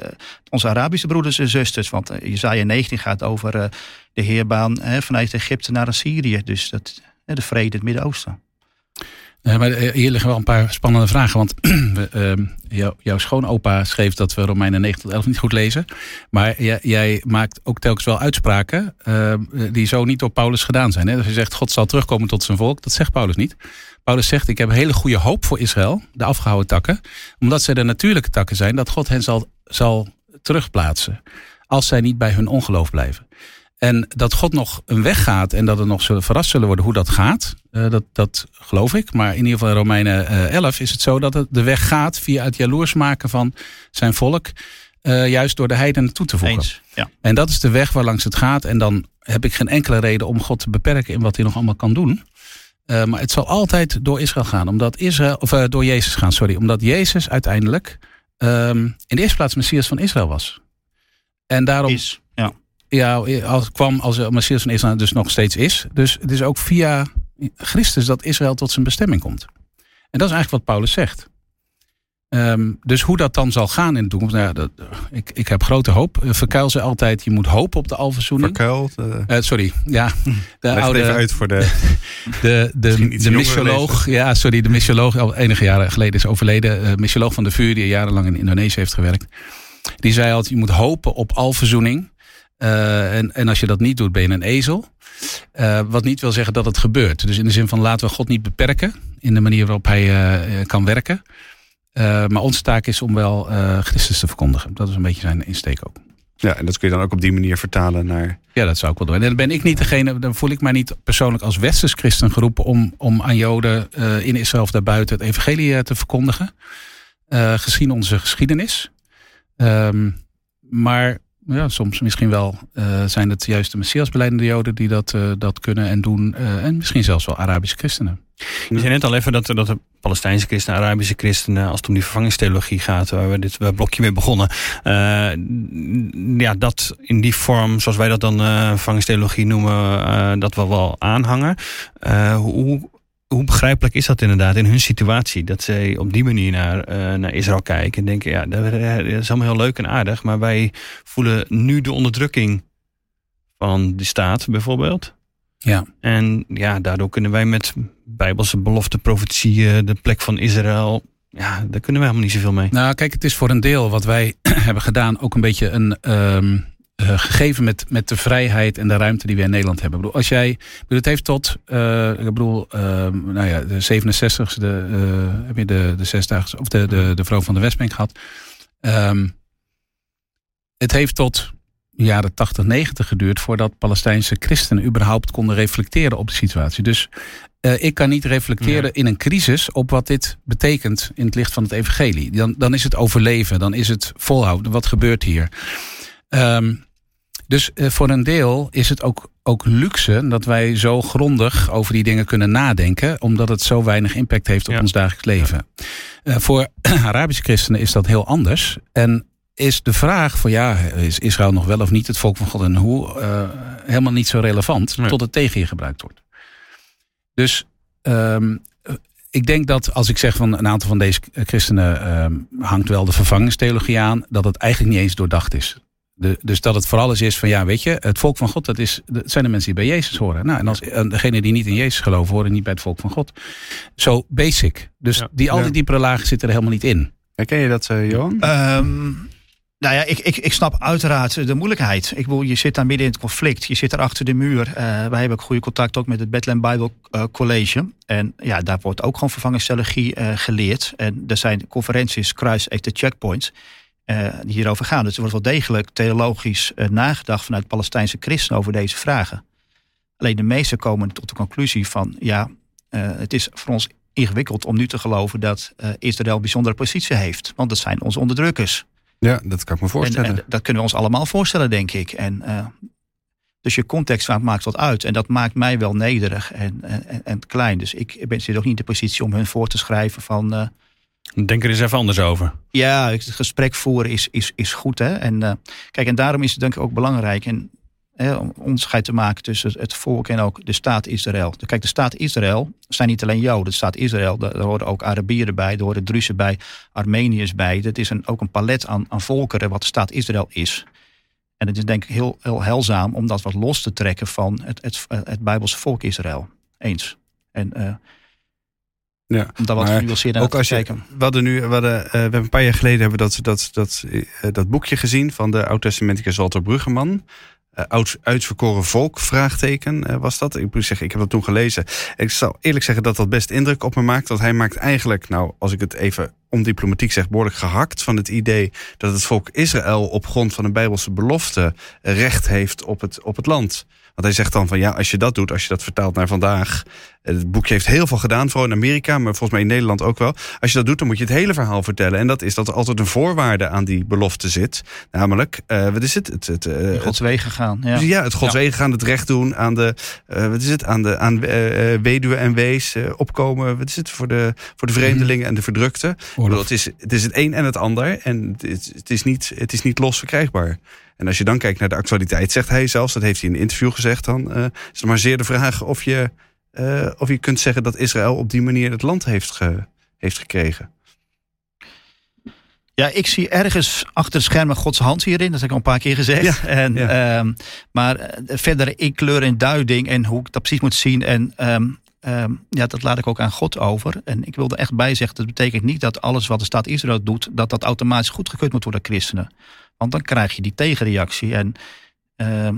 onze Arabische broeders en zusters. Want Jezaja 19 gaat over uh, de heerbaan vanuit Egypte naar Assyrië. Dus dat, de vrede in het Midden-Oosten. Uh, maar eh, hier liggen wel een paar spannende vragen. Want uh, jou, jouw schoonopa schreef dat we Romeinen 9 tot 11 niet goed lezen. Maar jij, jij maakt ook telkens wel uitspraken uh, die zo niet door Paulus gedaan zijn. Hè? Dus je zegt God zal terugkomen tot zijn volk. Dat zegt Paulus niet. Paulus zegt ik heb hele goede hoop voor Israël. De afgehouden takken. Omdat zij de natuurlijke takken zijn. Dat God hen zal, zal terugplaatsen. Als zij niet bij hun ongeloof blijven. En dat God nog een weg gaat en dat er nog zullen verrast zullen worden hoe dat gaat, uh, dat, dat geloof ik. Maar in ieder geval in Romeinen uh, 11 is het zo dat het de weg gaat via het jaloers maken van zijn volk, uh, juist door de heidenen toe te voegen. Eens, ja. En dat is de weg waar langs het gaat. En dan heb ik geen enkele reden om God te beperken in wat hij nog allemaal kan doen. Maar het zal altijd door Israël gaan, omdat Israël, of door Jezus gaan, sorry. Omdat Jezus uiteindelijk um, in de eerste plaats Messias van Israël was. En daarom. Is, ja als, kwam als Messias van Israël dus nog steeds is. Dus het is ook via Christus dat Israël tot zijn bestemming komt. En dat is eigenlijk wat Paulus zegt. Um, dus hoe dat dan zal gaan in de toekomst, nou ja, dat, ik, ik heb grote hoop. Verkuil ze altijd, je moet hopen op de alverzoening. Verkuild? Uh... Uh, sorry, ja. De Leg oude, even uit voor de... De, de, de, de missioloog, ja, sorry, de missioloog, al enige jaren geleden is overleden. Uh, missioloog van de vuur, die jarenlang in Indonesië heeft gewerkt. Die zei altijd, je moet hopen op alverzoening. Uh, en, en als je dat niet doet, ben je een ezel. Uh, wat niet wil zeggen dat het gebeurt. Dus in de zin van laten we God niet beperken in de manier waarop hij uh, kan werken. maar onze taak is om wel Christus te verkondigen. Dat is een beetje zijn insteek ook. Ja, en dat kun je dan ook op die manier vertalen naar. Ja, dat zou ik wel doen. En dan ben ik niet degene, dan voel ik mij niet persoonlijk als westers christen geroepen om, om aan Joden in Israël of daarbuiten het evangelie te verkondigen. gezien onze geschiedenis. Um, maar ja, soms misschien wel uh, zijn het juist de Messiasbeleidende Joden die dat, uh, dat kunnen en doen. Uh, en misschien zelfs wel Arabische christenen. Je zei net al even dat, dat de Palestijnse christenen, Arabische christenen, als het om die vervangingstheologie gaat, waar we dit blokje mee begonnen. ja, dat in die vorm, zoals wij dat dan vervangingstheologie noemen, dat we wel aanhangen. hoe hoe begrijpelijk is dat inderdaad in hun situatie? Dat zij op die manier naar, uh, naar Israël kijken en denken: ja, dat is allemaal heel leuk en aardig, maar wij voelen nu de onderdrukking van die staat bijvoorbeeld. Ja. En ja, daardoor kunnen wij met bijbelse belofte, profetieën, de plek van Israël. Ja, daar kunnen wij helemaal niet zoveel mee. Nou, kijk, het is voor een deel wat wij hebben gedaan ook een beetje een. Um uh, gegeven met, met de vrijheid en de ruimte die we in Nederland hebben. Ik bedoel, als jij, bedoel, het heeft tot, uh, ik bedoel, uh, nou ja, de 67 de, heb je de, de zesdaagse, of de, de, de vrouw van de Westbank gehad. Um, het heeft tot jaren 80, 90 geduurd voordat Palestijnse christenen überhaupt konden reflecteren op de situatie. Dus uh, ik kan niet reflecteren in een crisis op wat dit betekent in het licht van het evangelie. Dan, dan is het overleven, dan is het volhouden. Wat gebeurt hier? Um, dus uh, voor een deel is het ook, ook luxe dat wij zo grondig over die dingen kunnen nadenken, omdat het zo weinig impact heeft op ja. ons dagelijks leven. Ja. Uh, voor Arabische christenen is dat heel anders. En is de vraag van ja, is Israël nog wel of niet het volk van God en hoe, uh, helemaal niet zo relevant nee. tot het tegen je gebruikt wordt. Dus um, ik denk dat als ik zeg van een aantal van deze christenen um, hangt wel de vervangingstheologie aan, dat het eigenlijk niet eens doordacht is. De, dus dat het vooral eens is van ja, weet je, het volk van God, dat, is, dat zijn de mensen die bij Jezus horen. Nou, en als degene die niet in Jezus geloven, horen niet bij het volk van God. Zo so basic. Dus ja. die, al die ja. diepere lagen zitten er helemaal niet in. Herken je dat, uh, Johan? Um, nou ja, ik, ik, ik snap uiteraard de moeilijkheid. Ik bedoel, je zit daar midden in het conflict. Je zit er achter de muur. Uh, wij hebben ook goede contact ook met het Bethlehem Bible uh, College. En ja, daar wordt ook gewoon vervangingstheologie uh, geleerd. En er zijn conferenties, kruis, de checkpoints die hierover gaan. Dus er wordt wel degelijk theologisch uh, nagedacht vanuit Palestijnse christenen over deze vragen. Alleen de meesten komen tot de conclusie van ja, uh, het is voor ons ingewikkeld om nu te geloven dat Israël een bijzondere positie heeft. Want dat zijn onze onderdrukkers. Ja, dat kan ik me voorstellen. En, en, dat kunnen we ons allemaal voorstellen, denk ik. En Dus je context maakt wat uit. En dat maakt mij wel nederig en, en, en klein. Dus ik ben, zit ook niet in de positie om hun voor te schrijven van... Uh, Denk er eens even anders over. Ja, het gesprek voeren is, is, is goed. Hè? En, uh, kijk, en daarom is het denk ik ook belangrijk... En, hè, om onderscheid te maken tussen het volk en ook de staat Israël. Kijk, de staat Israël zijn niet alleen Joden. De staat Israël, daar horen ook Arabieren bij, daar horen Druzen bij, Armeniërs bij. Dat is een, ook een palet aan, aan volkeren wat de staat Israël is. En het is denk ik heel, heel helzaam om dat wat los te trekken van het, het, het Bijbelse volk Israël. Eens. En uh, ja, om daar wat genuanceerder ook als je, kijken. We hadden nu, we, hadden, we hebben een paar jaar geleden hebben dat, dat, dat, uh, dat boekje gezien van de oud-testamenticus Walter Bruggeman. Uh, oud, uitverkoren volk, vraagteken was dat. Ik moet zeggen, ik heb dat toen gelezen. ik zal eerlijk zeggen dat dat best indruk op me maakt. Want hij maakt eigenlijk, nou, als ik het even ondiplomatiek zeg, behoorlijk gehakt van het idee dat het volk Israël op grond van een bijbelse belofte recht heeft op het, op het land. Want hij zegt dan van ja, als je dat doet, als je dat vertaalt naar vandaag. Het boekje heeft heel veel gedaan, vooral in Amerika, maar volgens mij in Nederland ook wel. Als je dat doet, dan moet je het hele verhaal vertellen. En dat is dat er altijd een voorwaarde aan die belofte zit. Namelijk, uh, wat is het? Het, het, uh, Gods wegen gaan. Ja, ja het Gods wegen gaan, het recht doen aan de, uh, wat is het? Aan de aan weduwe en wees opkomen. Wat is het? Voor de, voor de vreemdelingen en de verdrukte. Bedoel, het, is, het is het een en het ander. En het, het, is niet, het is niet los verkrijgbaar. En als je dan kijkt naar de actualiteit, zegt hij zelfs, dat heeft hij in een interview gezegd, dan uh, is het maar zeer de vraag of je, uh, of je kunt zeggen dat Israël op die manier het land heeft, ge, heeft gekregen. Ja, ik zie ergens achter schermen Gods hand hierin. Dat heb ik al een paar keer gezegd. Ja, en, ja. Um, maar eh, verder in kleur en duiding en hoe ik dat precies moet zien. En um, um, ja, dat laat ik ook aan God over. En ik wil er echt bij zeggen, dat betekent niet dat alles wat de staat Israël doet, dat dat automatisch goedgekeurd moet worden door christenen. Want dan krijg je die tegenreactie. En uh,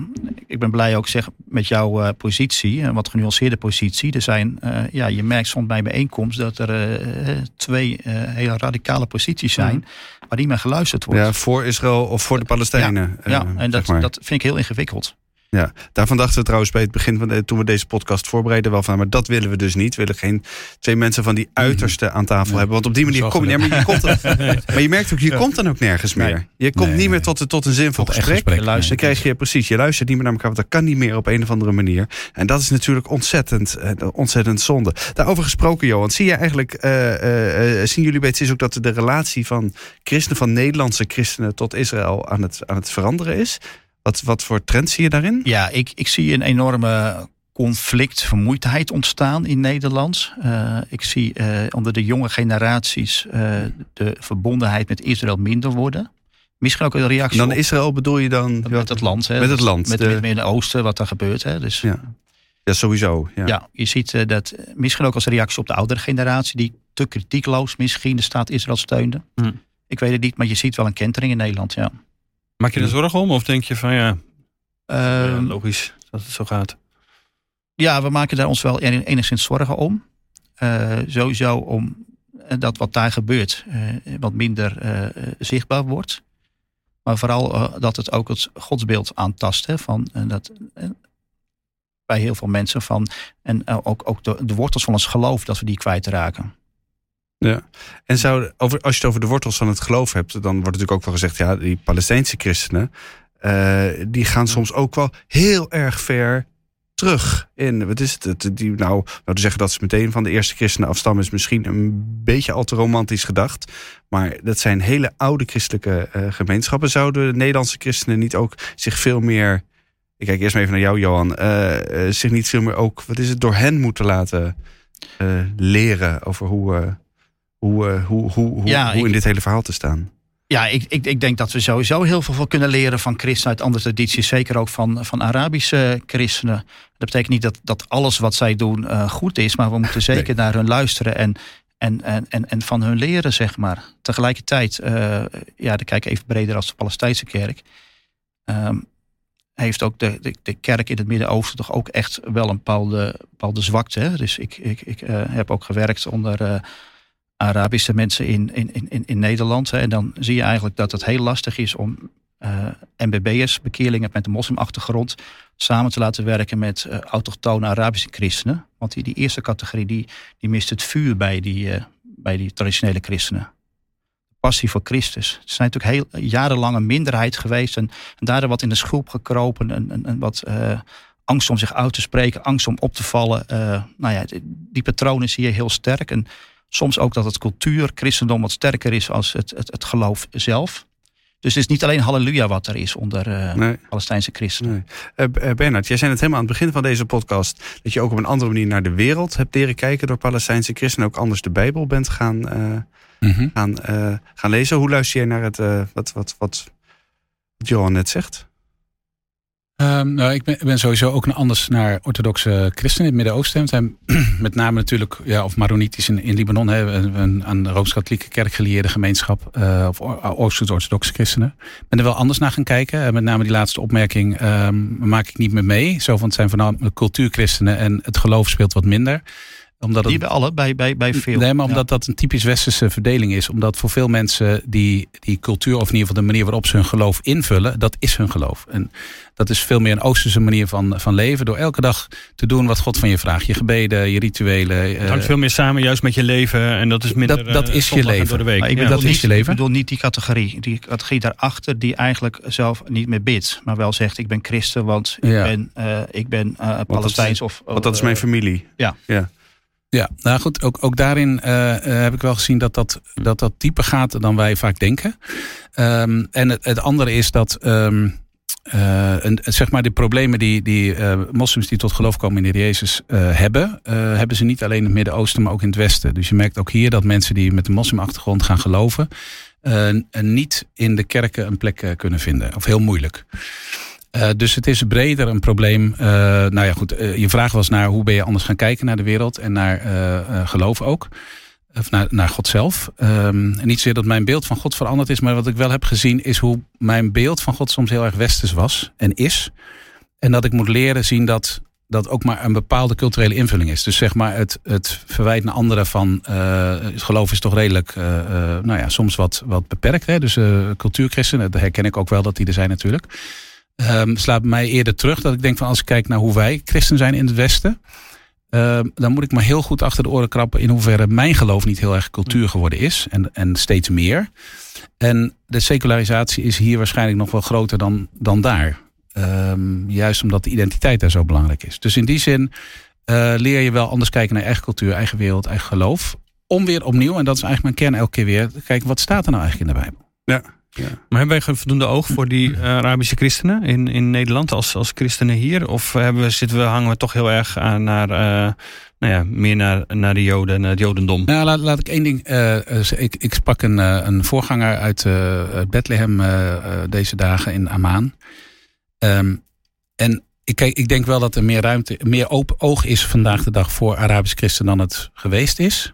ik ben blij ook zeg, met jouw uh, positie, een wat genuanceerde positie. Er zijn, uh, ja, je merkt soms bij bijeenkomst dat er uh, twee hele radicale posities zijn. Mm. waar niet meer geluisterd wordt. Ja, voor Israël of voor de Palestijnen. Ja, ja en dat, dat vind ik heel ingewikkeld. Ja, daarvan dachten we trouwens bij het begin van de, toen we deze podcast voorbereiden wel van, maar dat willen we dus niet. We willen geen twee mensen van die mhm. uiterste aan tafel hebben, want op die manier kom je, maar je komt maar je merkt ook, je komt dan ook nergens meer. Je komt niet meer tot, tot een zinvol gesprek. gesprek. Je luistert, dan krijg je precies, je luistert niet meer naar elkaar, want dat kan niet meer op een of andere manier. En dat is natuurlijk ontzettend, uh, ontzettend zonde. Daarover gesproken, Johan, zie je eigenlijk, uh, uh, zien jullie bij het ook dat de relatie van christenen, van Nederlandse christenen tot Israël aan het, aan het veranderen is? Wat, wat voor trend zie je daarin? Ja, ik, ik zie een enorme conflict, vermoeidheid ontstaan in Nederland. Uh, ik zie uh, onder de jonge generaties uh, de verbondenheid met Israël minder worden. Misschien ook een reactie. Dan Israël bedoel je dan? Met het land. Hè? Met het land. Met, de... met, het oosten wat er gebeurt. Hè? Dus, ja. ja, sowieso. Ja, ja je ziet dat misschien ook als reactie op de oudere generatie... die te kritiekloos misschien de staat Israël steunde. Hm. Ik weet het niet, maar je ziet wel een kentering in Nederland, ja. Maak je er zorgen om? Of denk je van ja, uh, logisch dat het zo gaat? Ja, we maken daar ons wel enigszins zorgen om. Uh, sowieso om eh, dat wat daar gebeurt uh, wat minder zichtbaar wordt. Maar vooral dat het ook het godsbeeld aantast. Hè, van, dat, bij heel veel mensen van. En ook, ook de, de wortels van ons geloof, dat we die kwijtraken. Ja, en zou, over, als je het over de wortels van het geloof hebt, dan wordt natuurlijk ook wel gezegd, ja, die Palestijnse christenen, uh, die gaan soms ook wel heel erg ver terug in, wat is het, die, nou, we zeggen dat ze meteen van de eerste christenen afstammen, is misschien een beetje al te romantisch gedacht, maar dat zijn hele oude christelijke uh, gemeenschappen. Zouden de Nederlandse christenen niet ook zich veel meer, ik kijk eerst maar even naar jou Johan, uh, zich niet veel meer ook, wat is het, door hen moeten laten leren over hoe hoe, uh, hoe, hoe, hoe, ja, hoe in dit hele verhaal te staan? Ja, ik, ik, ik denk dat we sowieso heel veel kunnen leren van christenen uit andere tradities. Zeker ook van, van Arabische christenen. Dat betekent niet dat, dat alles wat zij doen uh, goed is. Maar we moeten zeker naar hun luisteren en, en, en, en, en van hun leren, zeg maar. Tegelijkertijd, uh, ja, dan kijk ik even breder als de Palestijnse kerk. Um, heeft ook de, de, de, kerk in het Midden-Oosten toch ook echt wel een bepaalde, bepaalde zwakte. Hè? Dus ik, ik, ik uh, heb ook gewerkt onder Arabische mensen in, in, in, in Nederland. Hè. En dan zie je eigenlijk dat het heel lastig is om uh, eh, MBB'ers, bekeerlingen met een moslimachtergrond, samen te laten werken met uh, autochtone Arabische christenen. Want die, die eerste categorie die, die mist het vuur bij die, uh, bij die traditionele christenen. passie voor Christus. Ze zijn natuurlijk heel jarenlang een minderheid geweest en, en daardoor wat in de schroep gekropen en, en, en wat angst om zich uit te spreken, angst om op te vallen. Nou ja, die patronen zie je heel sterk. En soms ook dat het cultuur, christendom wat sterker is als het, het, het geloof zelf. Dus het is niet alleen halleluja wat er is onder uh, nee. Palestijnse christenen. Nee. Uh, Bernard, jij zei het helemaal aan het begin van deze podcast... dat je ook op een andere manier naar de wereld hebt leren kijken... door Palestijnse christenen ook anders de Bijbel bent gaan, uh, mm -hmm. gaan, gaan lezen. Hoe luister jij naar het, wat, wat, wat Johan net zegt? Um, nou, ik ben, sowieso ook een anders naar orthodoxe christenen in het Midden-Oosten. Met name natuurlijk, ja, of Maronitisch in, Libanon, hè, een aan de Rooms-Katholieke kerk gelieerde gemeenschap, uh, of Oost-orthodoxe christenen. Ben er wel anders naar gaan kijken. met name die laatste opmerking um, maak ik niet meer mee. Zo, van het zijn voornamelijk cultuurchristenen en het geloof speelt wat minder omdat die bij alle, bij, bij, bij veel. Nee, maar omdat dat een typisch westerse verdeling is. Omdat voor veel mensen die, die cultuur, of in ieder geval de manier waarop ze hun geloof invullen, dat is hun geloof. En dat is veel meer een oosterse manier van, van leven. Door elke dag te doen wat God van je vraagt. Je gebeden, je rituelen. Het hangt uh, veel meer samen juist met je leven. En dat is minder Dat, dat is je leven. Door de week. ik bedoel, dat niet, is je leven. Ik bedoel niet die categorie. Die categorie daarachter die eigenlijk zelf niet meer bidt. Maar wel zegt ik ben christen, want ik ja. ben, uh, ik ben uh, Palestijns. Of, want dat is mijn familie. Ja. ja. Ja, nou goed, ook, ook daarin uh, heb ik wel gezien dat dat, dat dat dieper gaat dan wij vaak denken. Um, en het, het, andere is dat um, uh, een, zeg maar de problemen die, die moslims die tot geloof komen in de Jezus hebben, hebben ze niet alleen in het Midden-Oosten, maar ook in het Westen. Dus je merkt ook hier dat mensen die met een moslimachtergrond gaan geloven, niet in de kerken een plek kunnen vinden. Of heel moeilijk. Uh, dus het is breder een probleem. Uh, nou ja, goed. Uh, je vraag was naar hoe ben je anders gaan kijken naar de wereld en naar geloof ook. Of naar, naar God zelf. Um, niet zozeer dat mijn beeld van God veranderd is, maar wat ik wel heb gezien is hoe mijn beeld van God soms heel erg westers was en is. En dat ik moet leren zien dat dat ook maar een bepaalde culturele invulling is. Dus zeg maar het, het verwijt naar anderen van het geloof is toch redelijk, nou ja, soms wat, wat beperkt. Hè? Dus cultuurchristenen, dat herken ik ook wel dat die er zijn natuurlijk um, slaat mij eerder terug. Dat ik denk van als ik kijk naar hoe wij christen zijn in het Westen. Um, dan moet ik me heel goed achter de oren krappen in hoeverre mijn geloof niet heel erg cultuur geworden is. En, en steeds meer. En de secularisatie is hier waarschijnlijk nog wel groter dan, dan daar. Um, juist omdat de identiteit daar zo belangrijk is. Dus in die zin uh, leer je wel anders kijken naar eigen cultuur, eigen wereld, eigen geloof. Om weer opnieuw, en dat is eigenlijk mijn kern elke keer weer, kijken wat staat er nou eigenlijk in de Bijbel. Ja. Ja. Maar hebben wij voldoende oog voor die uh, Arabische christenen in, in Nederland als, als christenen hier? Of hebben we, zitten we, hangen we toch heel erg aan naar, uh, nou ja, meer naar, naar de Joden en het Jodendom? Nou, laat, laat ik één ding. Uh, ik, ik sprak een, een voorganger uit Bethlehem deze dagen in Amman. Um, en ik, kijk, ik denk wel dat er meer ruimte, meer open oog is vandaag de dag voor Arabische christenen dan het geweest is.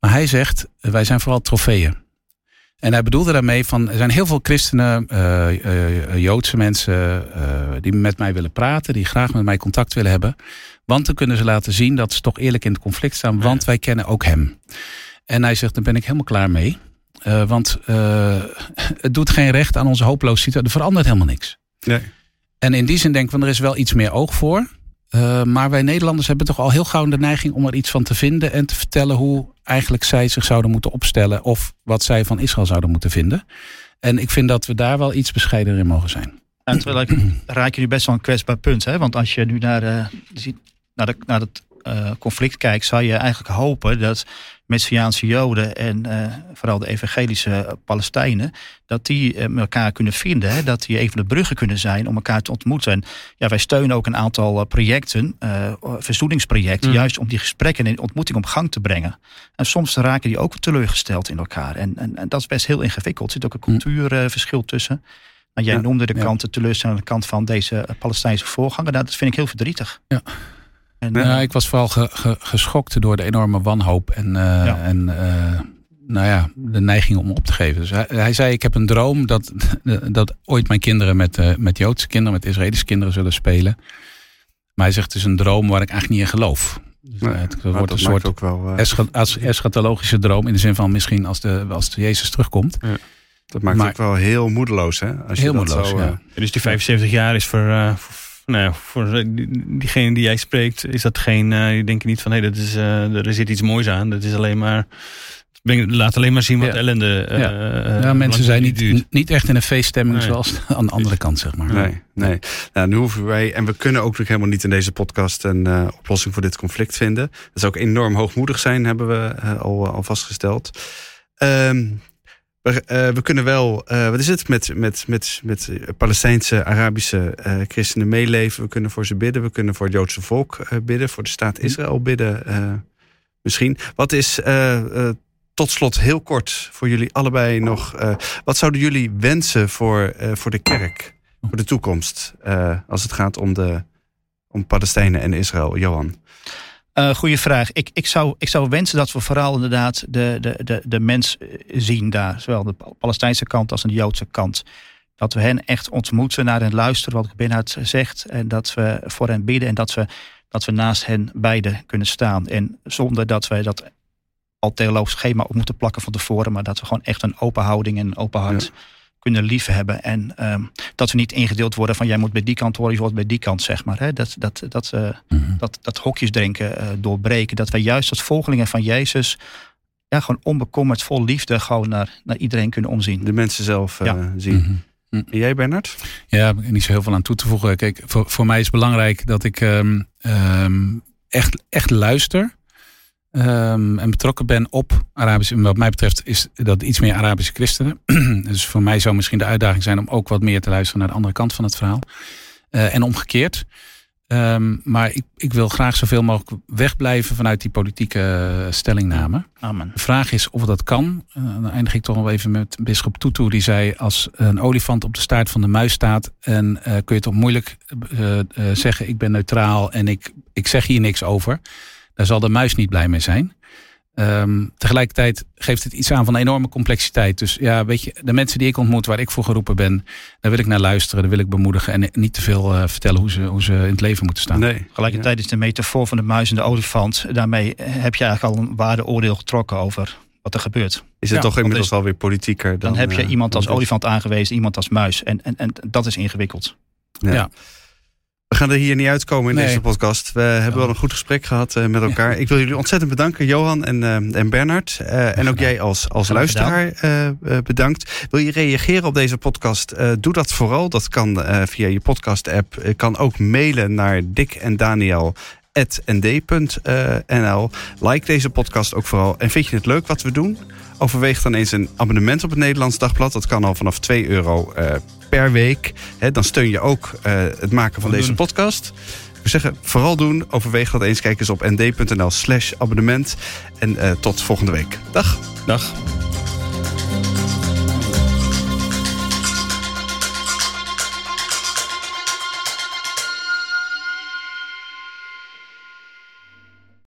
Maar hij zegt, wij zijn vooral trofeeën. En hij bedoelde daarmee van, er zijn heel veel christenen, uh, uh, Joodse mensen, uh, die met mij willen praten, die graag met mij contact willen hebben. Want dan kunnen ze laten zien dat ze toch eerlijk in het conflict staan, want wij kennen ook hem. En hij zegt, daar ben ik helemaal klaar mee. want het doet geen recht aan onze hopeloze situatie, er verandert helemaal niks. Nee. En in die zin denk ik, van, er is wel iets meer oog voor. Uh, maar wij Nederlanders hebben toch al heel gauw de neiging om er iets van te vinden en te vertellen hoe eigenlijk zij zich zouden moeten opstellen of wat zij van Israël zouden moeten vinden. En ik vind dat we daar wel iets bescheidener in mogen zijn. En terwijl ik, raak je nu best wel een kwetsbaar punt. Hè? Want als je nu naar, naar, de, naar het uh, conflict kijkt, zou je eigenlijk hopen dat Messiaanse Joden en uh, vooral de evangelische Palestijnen, dat die uh, elkaar kunnen vinden. Hè? Dat die even de bruggen kunnen zijn om elkaar te ontmoeten. En ja, wij steunen ook een aantal projecten, verzoeningsprojecten, mm. juist om die gesprekken en ontmoeting op gang te brengen. En soms raken die ook teleurgesteld in elkaar. En, en, en dat is best heel ingewikkeld. Er zit ook een mm. cultuurverschil tussen. Maar jij ja, noemde de ja. kant, de teleurstellende kant van deze Palestijnse voorganger. Nou, dat vind ik heel verdrietig. Ja. En, ja, ik was vooral ge, ge, geschokt door de enorme wanhoop en, uh, ja. en uh, nou ja, de neiging om op te geven. Dus hij, hij, zei: Ik heb een droom dat, dat ooit mijn kinderen met, uh, met Joodse kinderen, met Israëlische kinderen zullen spelen. Maar hij zegt: Het is een droom waar ik eigenlijk niet in geloof. Dus nee, het wordt een soort ook wel, eschatologische droom in de zin van misschien als, de, als de Jezus terugkomt. Ja. Dat maakt maar, ook wel heel moedeloos, hè? Als heel je dat moedeloos, zo, ja. Dus die 75 jaar is voor, nou, voor diegene die jij spreekt, is dat geen. Uh, je denkt niet van hé, hey, dat is, uh, er zit iets moois aan. Dat is alleen maar. Laat alleen maar zien wat Ja. ellende. eh, Ja. eh, ja, mensen zijn duurt. niet, niet echt in een feeststemming Nee. zoals aan de andere kant, zeg maar. Nee, nee. Nou, nu hoeven wij, en we kunnen ook nog helemaal niet in deze podcast een eh, oplossing voor dit conflict vinden. Dat zou ook enorm hoogmoedig zijn, hebben we eh, al, al vastgesteld. Ehm, we, eh, we kunnen wel, eh, wat is het, met, met, met, met Palestijnse, Arabische eh, christenen meeleven. We kunnen voor ze bidden, we kunnen voor het Joodse volk eh, bidden, voor de staat Israël bidden eh, misschien. Wat is, eh, eh, tot slot heel kort voor jullie allebei nog, eh, wat zouden jullie wensen voor, eh, voor de kerk? voor de toekomst eh, als het gaat om, de, om Palestijnen en Israël? Johan. Uh, goeie vraag. Ik, ik, zou, ik zou wensen dat we vooral inderdaad de, de, de, de mens eh, zien daar. Zowel de Palestijnse kant als de Joodse kant. Dat we hen echt ontmoeten, naar hen luisteren wat Binnenhard zegt. En dat we voor hen bidden en dat we, dat we naast hen beiden kunnen staan. En zonder dat we dat al theologisch schema op moeten plakken van tevoren. Maar dat we gewoon echt een open houding en een open hart. Kunnen liefhebben. En um, dat we niet ingedeeld worden van jij moet bij die kant horen, je wordt bij die kant, zeg maar. Hè? Dat, dat, dat, uh, Mhm. dat, dat hokjesdenken uh, doorbreken. Dat wij juist als volgelingen van Jezus ja, gewoon onbekommerd, vol liefde, gewoon naar, naar iedereen kunnen omzien. De mensen zelf uh, Ja. zien. Mhm. En jij, Bernard? Ja, heb niet zo heel veel aan toe te voegen. Kijk, voor, voor mij is het belangrijk dat ik um, um, echt, echt luister. Um, en betrokken ben op Arabische. Wat mij betreft is dat iets meer Arabische christenen. dus voor mij zou misschien de uitdaging zijn om ook wat meer te luisteren naar de andere kant van het verhaal. Uh, en omgekeerd. Um, maar ik, ik, wil graag zoveel mogelijk wegblijven vanuit die politieke stellingname. Amen. De vraag is of dat kan. Uh, dan eindig ik toch nog even met bischop Tutu. Die zei als een olifant op de staart van de muis staat. En uh, kun je toch moeilijk zeggen ik ben neutraal en ik, ik zeg hier niks over. Daar zal de muis niet blij mee zijn. Um, tegelijkertijd geeft het iets aan van een enorme complexiteit. Dus ja, weet je, de mensen die ik ontmoet, waar ik voor geroepen ben, daar wil ik naar luisteren, daar wil ik bemoedigen en niet te veel uh, vertellen hoe ze, hoe ze in het leven moeten staan. Nee. Tegelijkertijd is de metafoor van de muis en de olifant, daarmee heb je eigenlijk al een waardeoordeel getrokken over wat er gebeurt. Is het Ja, toch inmiddels alweer politieker dan... Dan, heb je eh, iemand als olifant aangewezen, iemand als muis. En, en, en dat is ingewikkeld. Ja. Ja. We gaan er hier niet uitkomen in Nee. deze podcast. We hebben wel een goed gesprek gehad eh, met elkaar. Ik wil jullie ontzettend bedanken, Johan en, eh, en Bernard. Eh, en ook jij als, als luisteraar bedankt. Wil je reageren op deze podcast? Doe dat vooral. Dat kan via je podcast-app. Je kan ook mailen naar Dick en Daniel nd.nl. Like deze podcast ook vooral. En vind je het leuk wat we doen? Overweeg dan eens een abonnement op het Nederlands Dagblad. Dat kan al vanaf 2 euro per week. Hè, dan steun je ook eh, het maken van deze podcast. We zeggen, vooral doen. Overweeg dat eens. Kijk eens op nd.nl slash abonnement. En eh, tot volgende week. Dag. Dag.